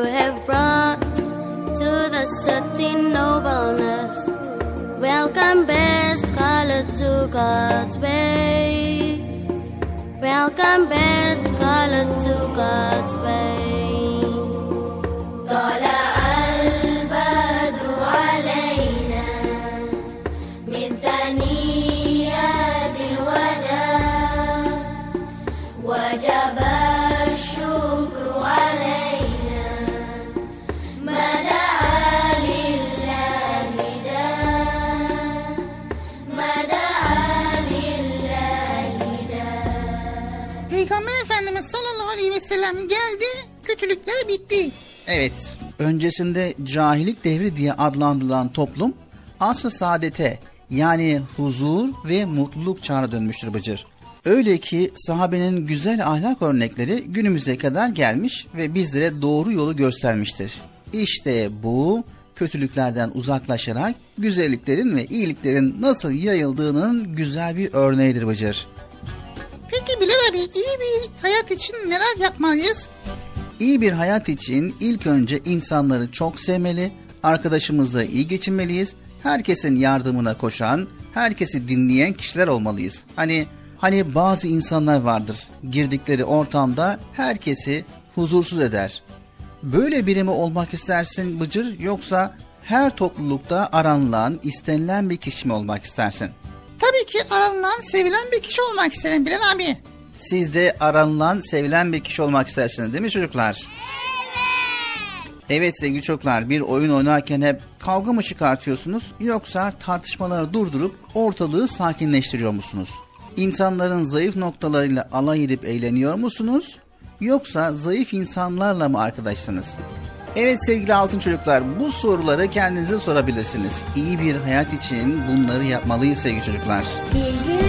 have brought to the city nobleness. Welcome, best color to God's way. Welcome, best color to God's way. Sellem geldi, kötülükler bitti. Evet, öncesinde cahillik devri diye adlandırılan toplum asr-ı saadete yani huzur ve mutluluk çağına dönmüştür Bıcır. Öyle ki sahabenin güzel ahlak örnekleri günümüze kadar gelmiş ve bizlere doğru yolu göstermiştir. İşte bu kötülüklerden uzaklaşarak güzelliklerin ve iyiliklerin nasıl yayıldığının güzel bir örneğidir Bıcır. Abi iyi bir hayat için neler yapmalıyız? İyi bir hayat için ilk önce insanları çok sevmeli, arkadaşımızla iyi geçinmeliyiz, herkesin yardımına koşan, herkesi dinleyen kişiler olmalıyız. Hani hani bazı insanlar vardır, girdikleri ortamda herkesi huzursuz eder. Böyle biri mi olmak istersin Bıcır yoksa her toplulukta aranılan, istenilen bir kişi mi olmak istersin? Tabii ki aranılan, sevilen bir kişi olmak isterim Bilal abi. Siz de aranılan, sevilen bir kişi olmak istersiniz değil mi çocuklar? Evet sevgili çocuklar bir oyun oynarken hep kavga mı çıkartıyorsunuz yoksa tartışmaları durdurup ortalığı sakinleştiriyor musunuz? İnsanların zayıf noktalarıyla alay edip eğleniyor musunuz? Yoksa zayıf insanlarla mı arkadaşsınız? Evet sevgili altın çocuklar bu soruları kendinize sorabilirsiniz. İyi bir hayat için bunları yapmalıyız sevgili çocuklar. Bir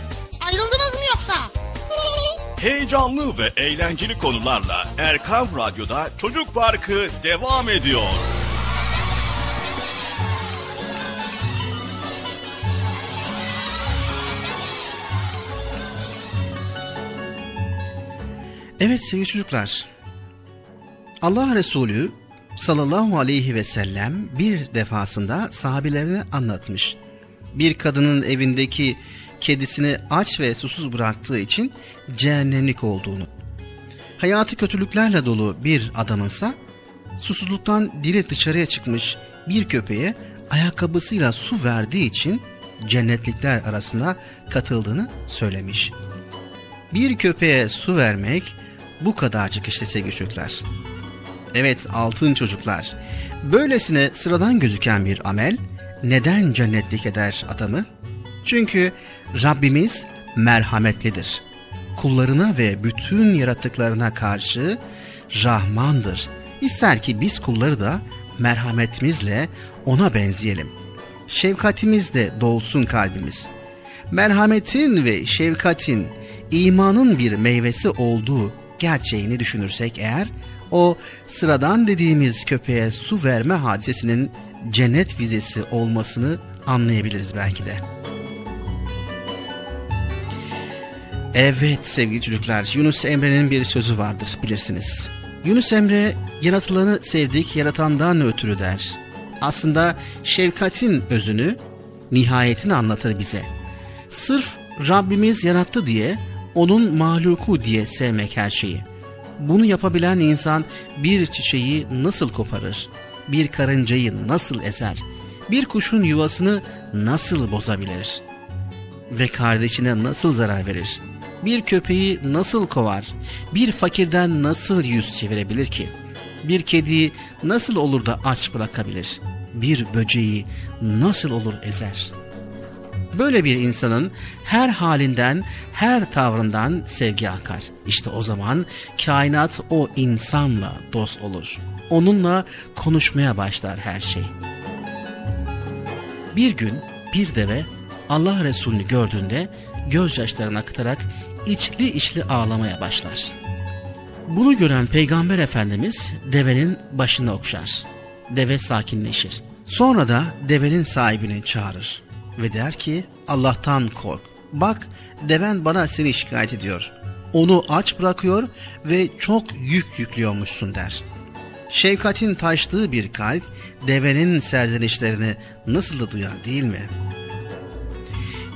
Ayrıldınız mı yoksa? Heyecanlı ve eğlenceli konularla Erkam Radyo'da Çocuk Parkı devam ediyor. Evet sevgili çocuklar. Allah Resulü sallallahu aleyhi ve sellem bir defasında sahabelerine anlatmış. Bir kadının evindeki kedisini aç ve susuz bıraktığı için cehennemlik olduğunu. Hayatı kötülüklerle dolu bir adamınsa susuzluktan dili dışarıya çıkmış bir köpeğe ayakkabısıyla su verdiği için cennetlikler arasına katıldığını söylemiş. Bir köpeğe su vermek bu kadarcık işte sevgili çocuklar. Evet altın çocuklar. Böylesine sıradan gözüken bir amel neden cennetlik eder adamı? Çünkü Rabbimiz merhametlidir. Kullarına ve bütün yaratıklarına karşı Rahmandır. İster ki biz kulları da merhametimizle ona benzeyelim. Şefkatimizle dolsun kalbimiz. Merhametin ve şefkatin imanın bir meyvesi olduğu gerçeğini düşünürsek eğer o sıradan dediğimiz köpeğe su verme hadisesinin cennet vizesi olmasını anlayabiliriz belki de. Evet sevgili çocuklar Yunus Emre'nin bir sözü vardır bilirsiniz. Yunus Emre yaratılanı sevdik yaratandan ötürü der. Aslında şefkatin özünü, nihayetini anlatır bize. Sırf Rabbimiz yarattı diye, onun mahluku diye sevmek her şeyi. Bunu yapabilen insan bir çiçeği nasıl koparır? Bir karıncayı nasıl ezer? Bir kuşun yuvasını nasıl bozabilir? Ve kardeşine nasıl zarar verir? Bir köpeği nasıl kovar? Bir fakirden nasıl yüz çevirebilir ki? Bir kediyi nasıl olur da aç bırakabilir? Bir böceği nasıl olur ezer? Böyle bir insanın her halinden, her tavrından sevgi akar. İşte o zaman kainat o insanla dost olur. Onunla konuşmaya başlar her şey. Bir gün bir deve Allah Resulü'nü gördüğünde gözyaşlarını akıtarak içli içli ağlamaya başlar. Bunu gören Peygamber Efendimiz devenin başını okşar. Deve sakinleşir. Sonra da devenin sahibini çağırır ve der ki Allah'tan kork. Bak deven bana seni şikayet ediyor. Onu aç bırakıyor ve çok yük yüklüyormuşsun der. Şefkatin taştığı bir kalp devenin serzenişlerini nasıl da duyar değil mi?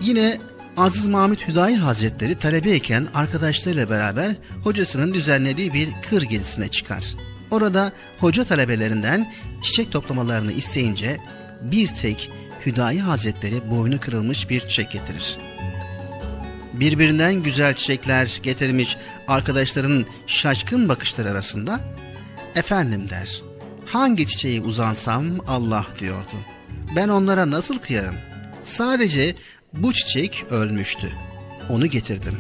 Yine Aziz Mahmut Hüdayi Hazretleri talebeyken arkadaşlarıyla beraber hocasının düzenlediği bir kır gezisine çıkar. Orada hoca talebelerinden çiçek toplamalarını isteyince bir tek Hüdayi Hazretleri boynu kırılmış bir çiçek getirir. Birbirinden güzel çiçekler getirmiş arkadaşların şaşkın bakışları arasında efendim der. Hangi çiçeği uzansam Allah diyordu. Ben onlara nasıl kıyarım? Sadece bu çiçek ölmüştü. Onu getirdim.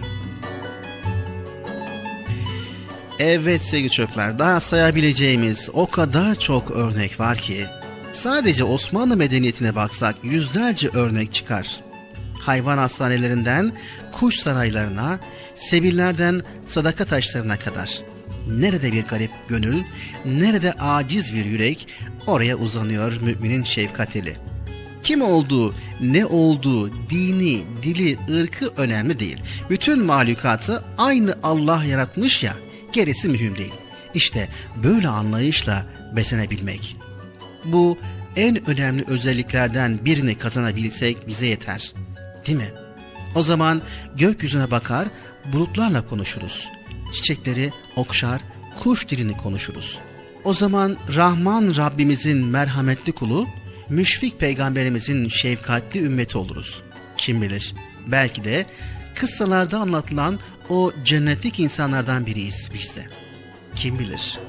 Evet sevgili çocuklar daha sayabileceğimiz o kadar çok örnek var ki sadece Osmanlı medeniyetine baksak yüzlerce örnek çıkar. Hayvan hastanelerinden kuş saraylarına, sebillerden sadaka taşlarına kadar. Nerede bir garip gönül, nerede aciz bir yürek oraya uzanıyor müminin şefkat eli. Kim olduğu, ne olduğu, dini, dili, ırkı önemli değil. Bütün mahlukatı aynı Allah yaratmış ya, gerisi mühim değil. İşte böyle anlayışla beslenebilmek. Bu en önemli özelliklerden birini kazanabilsek bize yeter. Değil mi? O zaman gökyüzüne bakar, bulutlarla konuşuruz. Çiçekleri okşar, kuş dilini konuşuruz. O zaman Rahman Rabbimizin merhametli kulu, müşfik peygamberimizin şefkatli ümmeti oluruz. Kim bilir belki de kıssalarda anlatılan o cennetlik insanlardan biriyiz biz de. Kim bilir?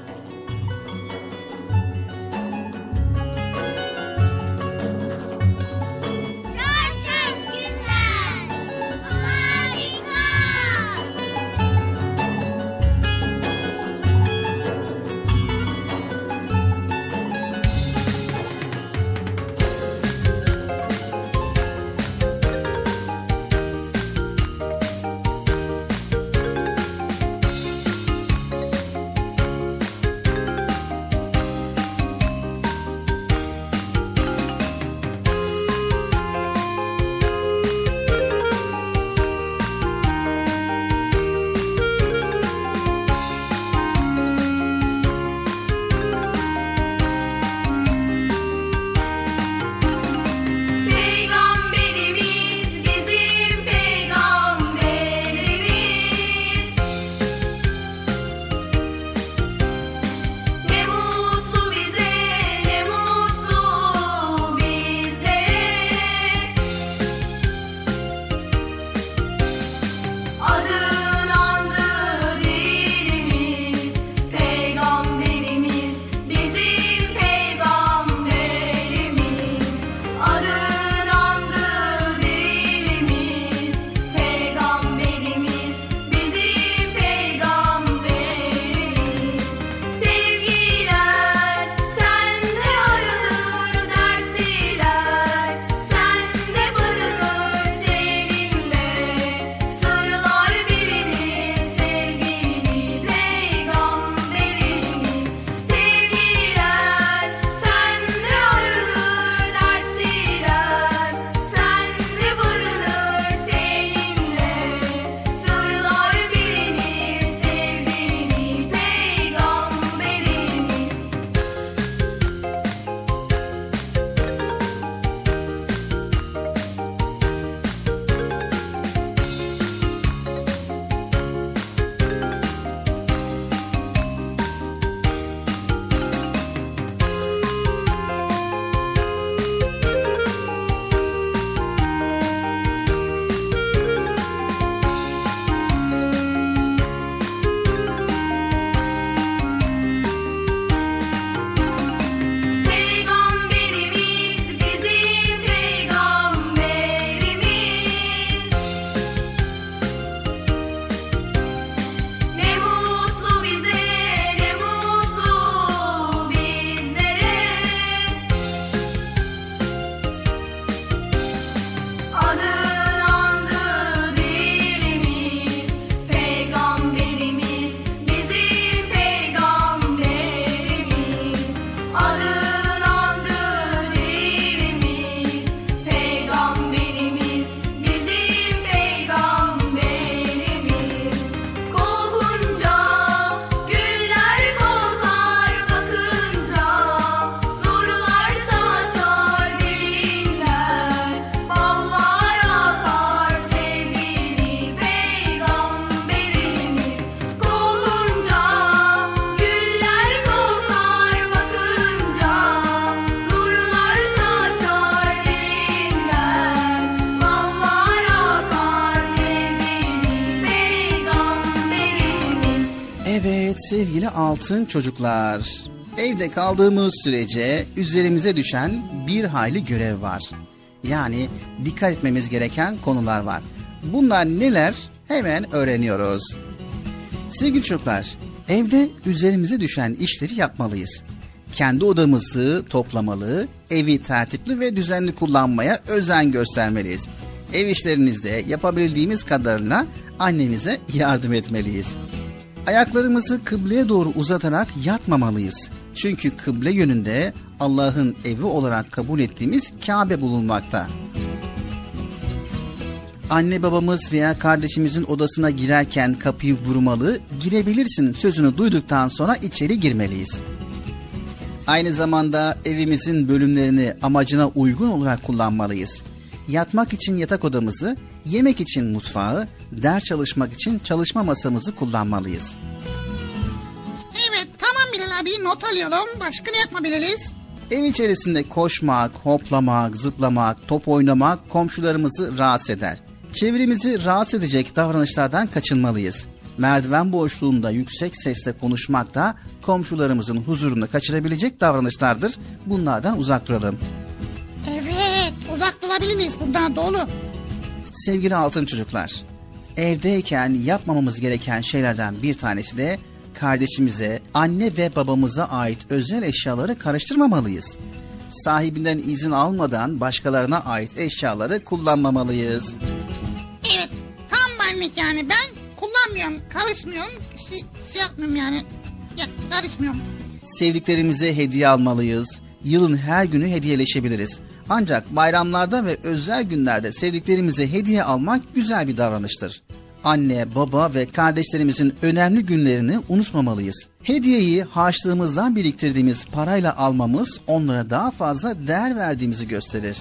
Altın çocuklar. Evde kaldığımız sürece üzerimize düşen bir hayli görev var. Yani dikkat etmemiz gereken konular var. Bunlar neler? Hemen öğreniyoruz. Sevgili çocuklar, evde üzerimize düşen işleri yapmalıyız. Kendi odamızı toplamalı, evi tertipli ve düzenli kullanmaya özen göstermeliyiz. Ev işlerinizde yapabildiğimiz kadarıyla annemize yardım etmeliyiz. Ayaklarımızı kıbleye doğru uzatarak yatmamalıyız. Çünkü kıble yönünde Allah'ın evi olarak kabul ettiğimiz Kabe bulunmakta. Anne babamız veya kardeşimizin odasına girerken kapıyı vurmalı, girebilirsin sözünü duyduktan sonra içeri girmeliyiz. Aynı zamanda evimizin bölümlerini amacına uygun olarak kullanmalıyız. Yatmak için yatak odamızı, yemek için mutfağı, ders çalışmak için çalışma masamızı kullanmalıyız. Evet tamam Bilal abi not alıyorum. Başka ne yapabiliriz? Ev içerisinde koşmak, hoplamak, zıplamak, top oynamak komşularımızı rahatsız eder. Çevremizi rahatsız edecek davranışlardan kaçınmalıyız. Merdiven boşluğunda yüksek sesle konuşmak da komşularımızın huzurunu kaçırabilecek davranışlardır. Bunlardan uzak duralım. Evet uzak durabilir miyiz bundan dolu. Sevgili altın çocuklar, evdeyken yapmamamız gereken şeylerden bir tanesi de kardeşimize, anne ve babamıza ait özel eşyaları karıştırmamalıyız. Sahibinden izin almadan başkalarına ait eşyaları kullanmamalıyız. Evet tam benlik yani ben kullanmıyorum karışmıyorum şey, şey yapmıyorum yani ya, karışmıyorum. Sevdiklerimize hediye almalıyız. Yılın her günü hediyeleşebiliriz. Ancak bayramlarda ve özel günlerde sevdiklerimize hediye almak güzel bir davranıştır. Anne, baba ve kardeşlerimizin önemli günlerini unutmamalıyız. Hediyeyi harçlığımızdan biriktirdiğimiz parayla almamız onlara daha fazla değer verdiğimizi gösterir.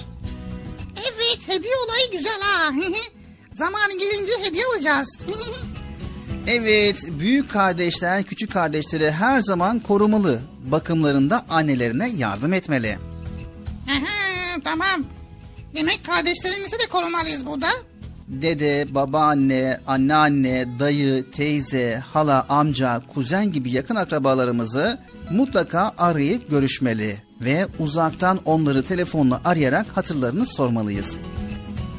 Evet hediye olayı güzel ha. Zamanı gelince hediye alacağız. Evet, büyük kardeşler küçük kardeşleri her zaman korumalı. Bakımlarında annelerine yardım etmeli. Aha, tamam. Demek kardeşlerimizi de korumalıyız burada. Dede, babaanne, anneanne, dayı, teyze, hala, amca, kuzen gibi yakın akrabalarımızı mutlaka arayıp görüşmeli ve uzaktan onları telefonla arayarak hatırlarını sormalıyız.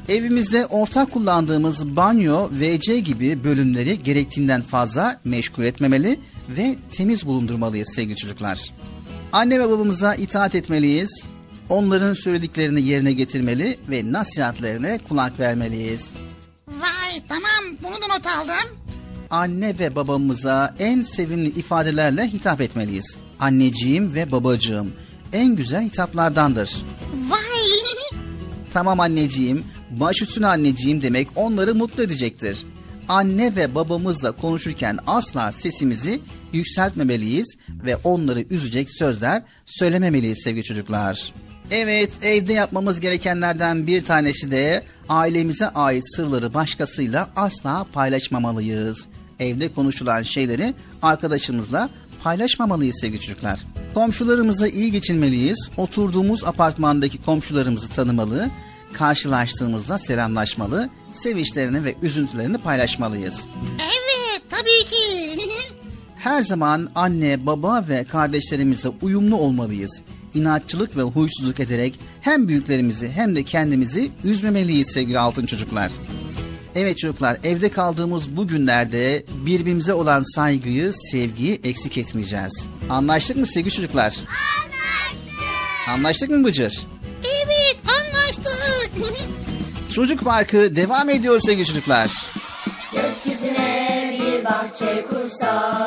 Evimizde ortak kullandığımız banyo, WC gibi bölümleri gerektiğinden fazla meşgul etmemeli ve temiz bulundurmalıyız sevgili çocuklar. Anne ve babamıza itaat etmeliyiz. Onların söylediklerini yerine getirmeli ve nasihatlerine kulak vermeliyiz. Vay tamam bunu da not aldım. Anne ve babamıza en sevimli ifadelerle hitap etmeliyiz. Anneciğim ve babacığım en güzel hitaplardandır. Vay Tamam anneciğim, baş üstüne anneciğim demek onları mutlu edecektir. Anne ve babamızla konuşurken asla sesimizi yükseltmemeliyiz ve onları üzecek sözler söylememeliyiz sevgili çocuklar. Evet, evde yapmamız gerekenlerden bir tanesi de ailemize ait sırları başkasıyla asla paylaşmamalıyız. Evde konuşulan şeyleri arkadaşımızla paylaşmamalıyız sevgili çocuklar. Komşularımıza iyi geçinmeliyiz. Oturduğumuz apartmandaki komşularımızı tanımalı, karşılaştığımızda selamlaşmalı, sevinçlerini ve üzüntülerini paylaşmalıyız. evet tabii ki. Her zaman anne, baba ve kardeşlerimizle uyumlu olmalıyız. İnatçılık ve huysuzluk ederek hem büyüklerimizi hem de kendimizi üzmemeliyiz sevgili altın çocuklar. Evet çocuklar evde kaldığımız bu günlerde birbirimize olan saygıyı, sevgiyi eksik etmeyeceğiz. Anlaştık mı sevgili çocuklar? Anlaştık. Anlaştık mı Bıcır? evet anlaştık. Çocuk Parkı devam ediyor sevgili çocuklar. Gökyüzüne bir bahçe kursak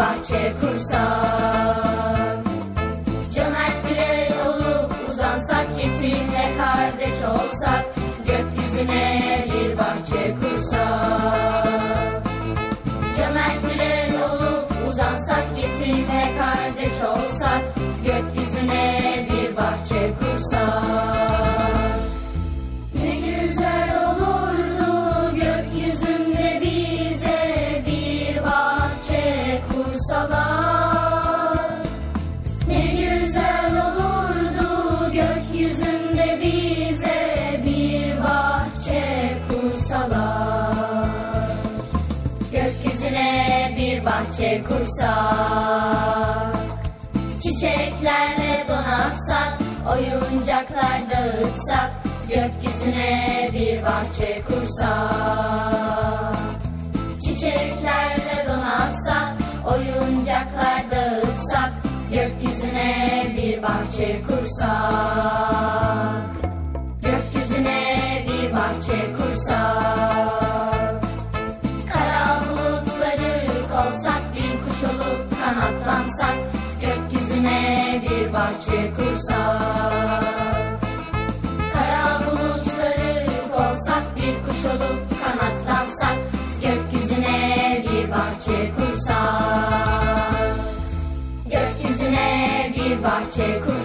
bahçe kursak bir bahçe kursak Çiçeklerle donatsak Oyuncaklar dağıtsak Gökyüzüne bir bahçe kursak Gökyüzüne bir bahçe kursak Kara bulutları kovsak bir kuş olup kanatlansak Gökyüzüne bir bahçe kursak bir bahçe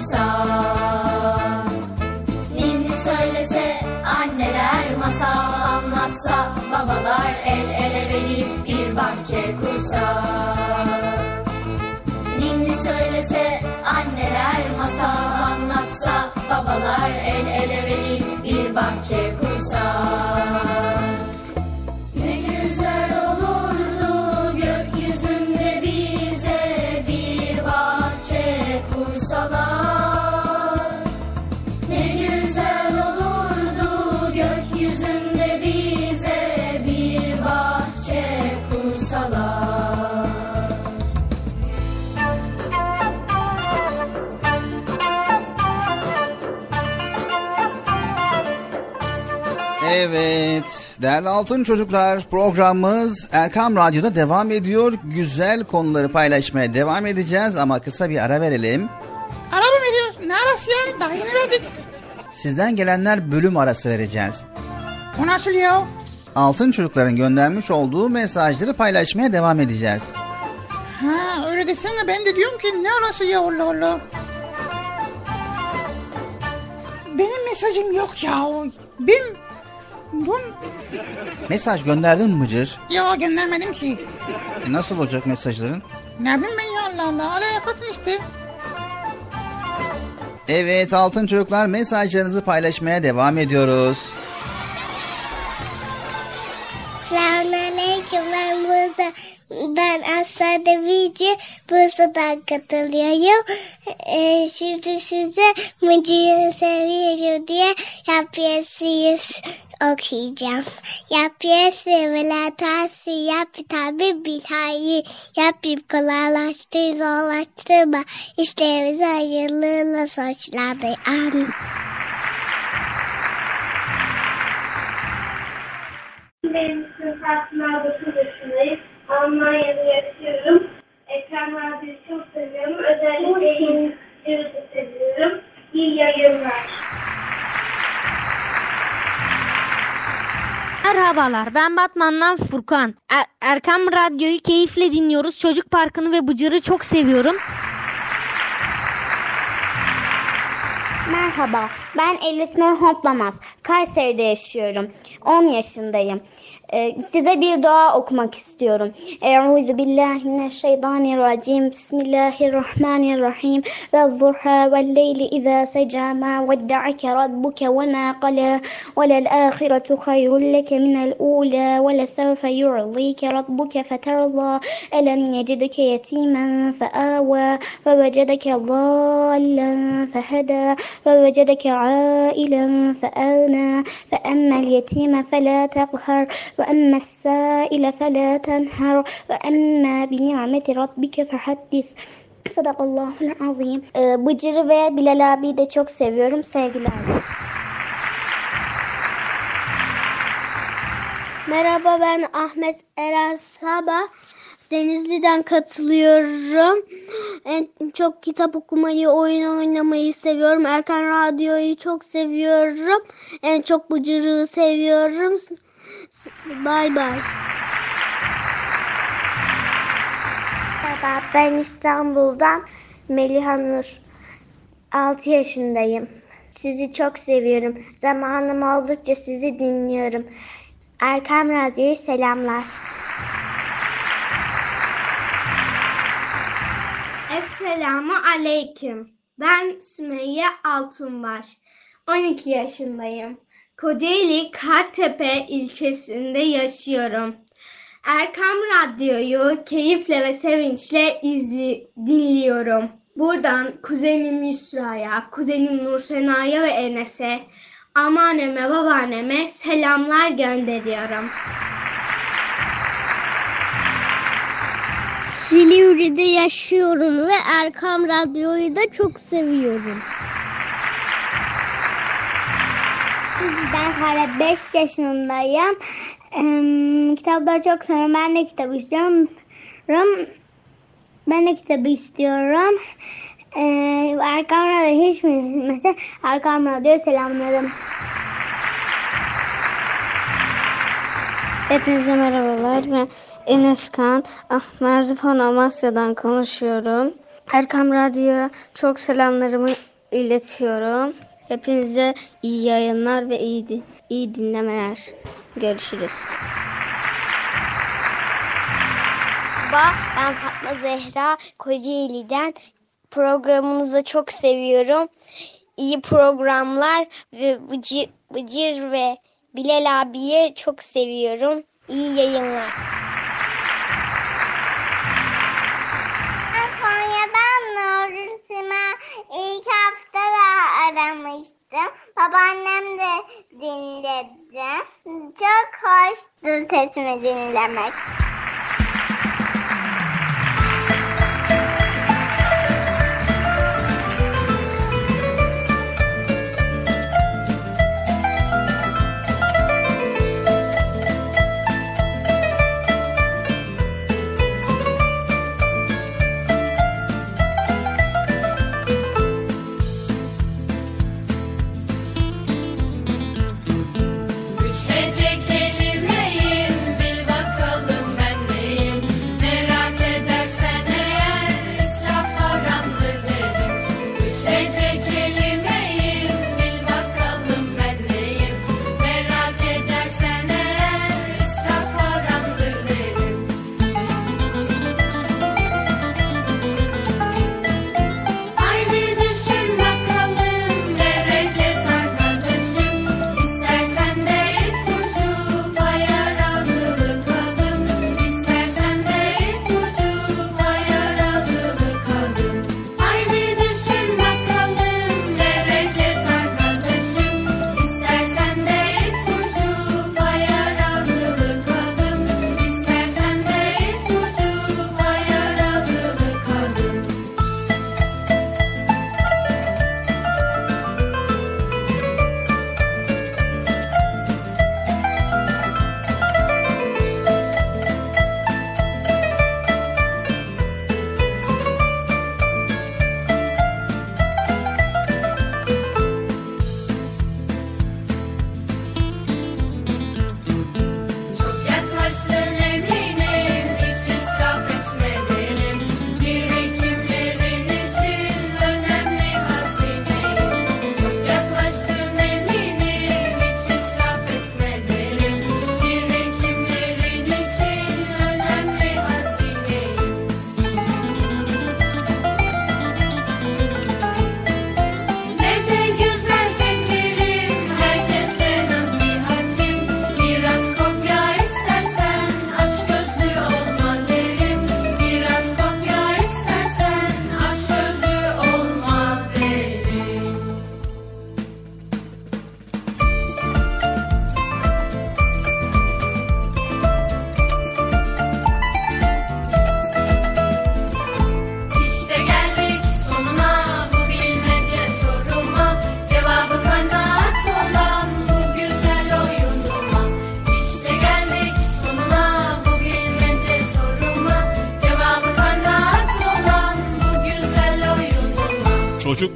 değerli altın çocuklar programımız Erkam Radyo'da devam ediyor. Güzel konuları paylaşmaya devam edeceğiz ama kısa bir ara verelim. Ara mı veriyoruz? Ne arası ya? Daha yeni verdik. Sizden gelenler bölüm arası vereceğiz. O nasıl ya? Altın çocukların göndermiş olduğu mesajları paylaşmaya devam edeceğiz. Ha öyle desene ben de diyorum ki ne arası ya Allah Allah. Benim mesajım yok ya. Ben bun Mesaj gönderdin mi Bıcır? ya göndermedim ki. E nasıl olacak mesajların? Ne bileyim ben ya Allah Allah. Alaya katın işte. Evet altın çocuklar mesajlarınızı paylaşmaya devam ediyoruz. Selamünaleyküm ben burada ben Aslı Devici Bursa'dan katılıyorum. Ee, şimdi size Mıcı'yı seviyorum diye yapıyasıyız okuyacağım. Yapıyası velatası yap tabi bilhayi yapayım kolaylaştır zorlaştırma işlerimizi hayırlıyla sonuçlandır. Amin. Benim Fatma 9 yaşındayım. Almanya'da yaşıyorum. Ekran Radyo'yu çok seviyorum. Özellikle İngilizceyi de seviyorum. İyi yayınlar. Merhabalar ben Batman'dan Furkan. Er- Erkam Radyo'yu keyifle dinliyoruz. Çocuk Parkı'nı ve Bıcır'ı çok seviyorum. Merhaba, ben Elif Nur Hoplamaz. Kayseri'de yaşıyorum. 10 yaşındayım. Ee, size bir dua okumak istiyorum. Euzu billahi mineşşeytanirracim. Bismillahirrahmanirrahim. Ve zuha ve leyli izâ seca ma vedda'ake rabbuke ve ma qala ve lel ahiretu hayrun leke minel ula ve lesevfe yu'zike rabbuke feterza elem yecidike yetimen feawa ve vecedeke ضالا فهدى ووجدك عائلا فأغنى فأما اليتيم فلا تقهر وأما السائل فلا تنهر وأما بنعمة ربك فحدث Sadakallahul azim. Ee, Bıcır'ı ve Bilal abi de çok seviyorum. Sevgiler. Merhaba ben Ahmet Eren Sabah. Denizli'den katılıyorum. En çok kitap okumayı, oyun oynamayı seviyorum. Erkan Radyo'yu çok seviyorum. En çok Bıcırığı seviyorum. Bay bay. Merhaba ben İstanbul'dan Meliha Nur. 6 yaşındayım. Sizi çok seviyorum. Zamanım oldukça sizi dinliyorum. Erkam Radyo'yu selamlar. Esselamu Aleyküm. Ben Sümeyye Altunbaş. 12 yaşındayım. Kocaeli Kartepe ilçesinde yaşıyorum. Erkam Radyo'yu keyifle ve sevinçle izli, dinliyorum. Buradan kuzenim Yusra'ya, kuzenim Nursena'ya ve Enes'e, anneanneme, babaanneme selamlar gönderiyorum. Silivri'de yaşıyorum ve Erkam Radyo'yu da çok seviyorum. Ben hala 5 yaşındayım. Eee, kitapları çok seviyorum. Ben de kitap istiyorum. Ben de kitabı istiyorum. Eee Erkam Radyo hiç mi? Mesela Erkam Radyo'ya selamlarım. Hepinize merhabalar. Ben Enes Kan. Ah, Merzifon Amasya'dan konuşuyorum. Erkam Radyo'ya çok selamlarımı iletiyorum. Hepinize iyi yayınlar ve iyi, iyi dinlemeler. Görüşürüz. Merhaba, ben Fatma Zehra Kocaeli'den. Programınızı çok seviyorum. İyi programlar ve Bıcır, Bıcır ve Bilal abiye çok seviyorum. İyi yayınlar. İlk hafta aramıştım. Babaannem de dinledi. Çok hoştu sesimi dinlemek.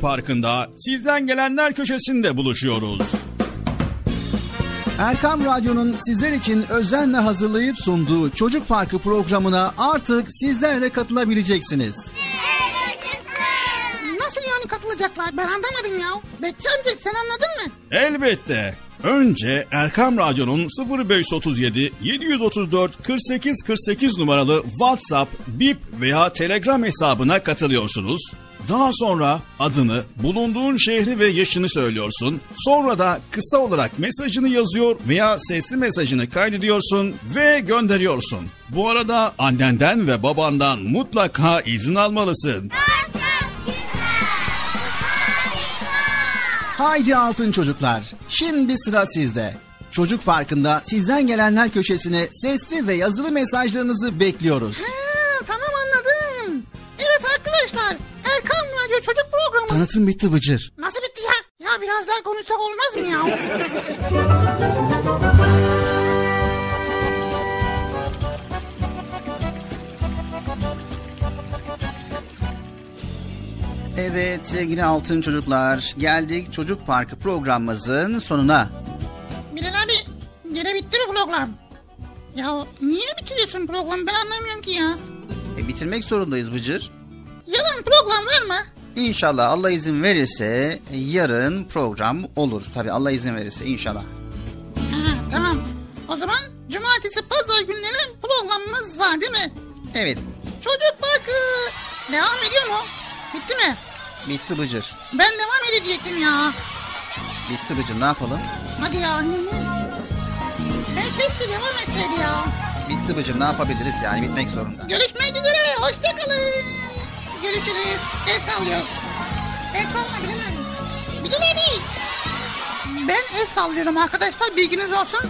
Parkı'nda sizden gelenler köşesinde buluşuyoruz. Erkam Radyo'nun sizler için özenle hazırlayıp sunduğu Çocuk Parkı programına artık sizler de katılabileceksiniz. Nasıl yani katılacaklar? Ben anlamadım ya. Betçi amca sen anladın mı? Elbette. Önce Erkam Radyo'nun 0537 734 48 48 numaralı WhatsApp, Bip veya Telegram hesabına katılıyorsunuz. Daha sonra adını, bulunduğun şehri ve yaşını söylüyorsun. Sonra da kısa olarak mesajını yazıyor veya sesli mesajını kaydediyorsun ve gönderiyorsun. Bu arada annenden ve babandan mutlaka izin almalısın. Haydi altın çocuklar. Şimdi sıra sizde. Çocuk Parkı'nda sizden gelenler köşesine sesli ve yazılı mesajlarınızı bekliyoruz. Ha, tamam anladım. Evet arkadaşlar. Erkan Radyo Çocuk Programı. Tanıtım bitti Bıcır. Nasıl bitti ya? Ya biraz daha konuşsak olmaz mı ya? Evet sevgili altın çocuklar geldik Çocuk Parkı programımızın sonuna. Bilal abi gene bitti mi program? Ya niye bitiriyorsun programı ben anlamıyorum ki ya. E, bitirmek zorundayız Bıcır. Yarın program var mı? İnşallah Allah izin verirse yarın program olur. Tabi Allah izin verirse inşallah. Ha, tamam. O zaman cumartesi pazar günleri programımız var değil mi? Evet Çocuk Parkı devam ediyor mu? Bitti mi? bitti Bıcır. Ben devam edecektim ya. Bitti Bıcır ne yapalım? Hadi ya. Ben keşke devam etseydi ya. Bitti Bıcır ne yapabiliriz yani bitmek zorunda. Görüşmek üzere. Hoşçakalın. Görüşürüz. El sallıyor. El salla Bilal abi. Bilal abi. Ben el sallıyorum arkadaşlar. Bilginiz olsun.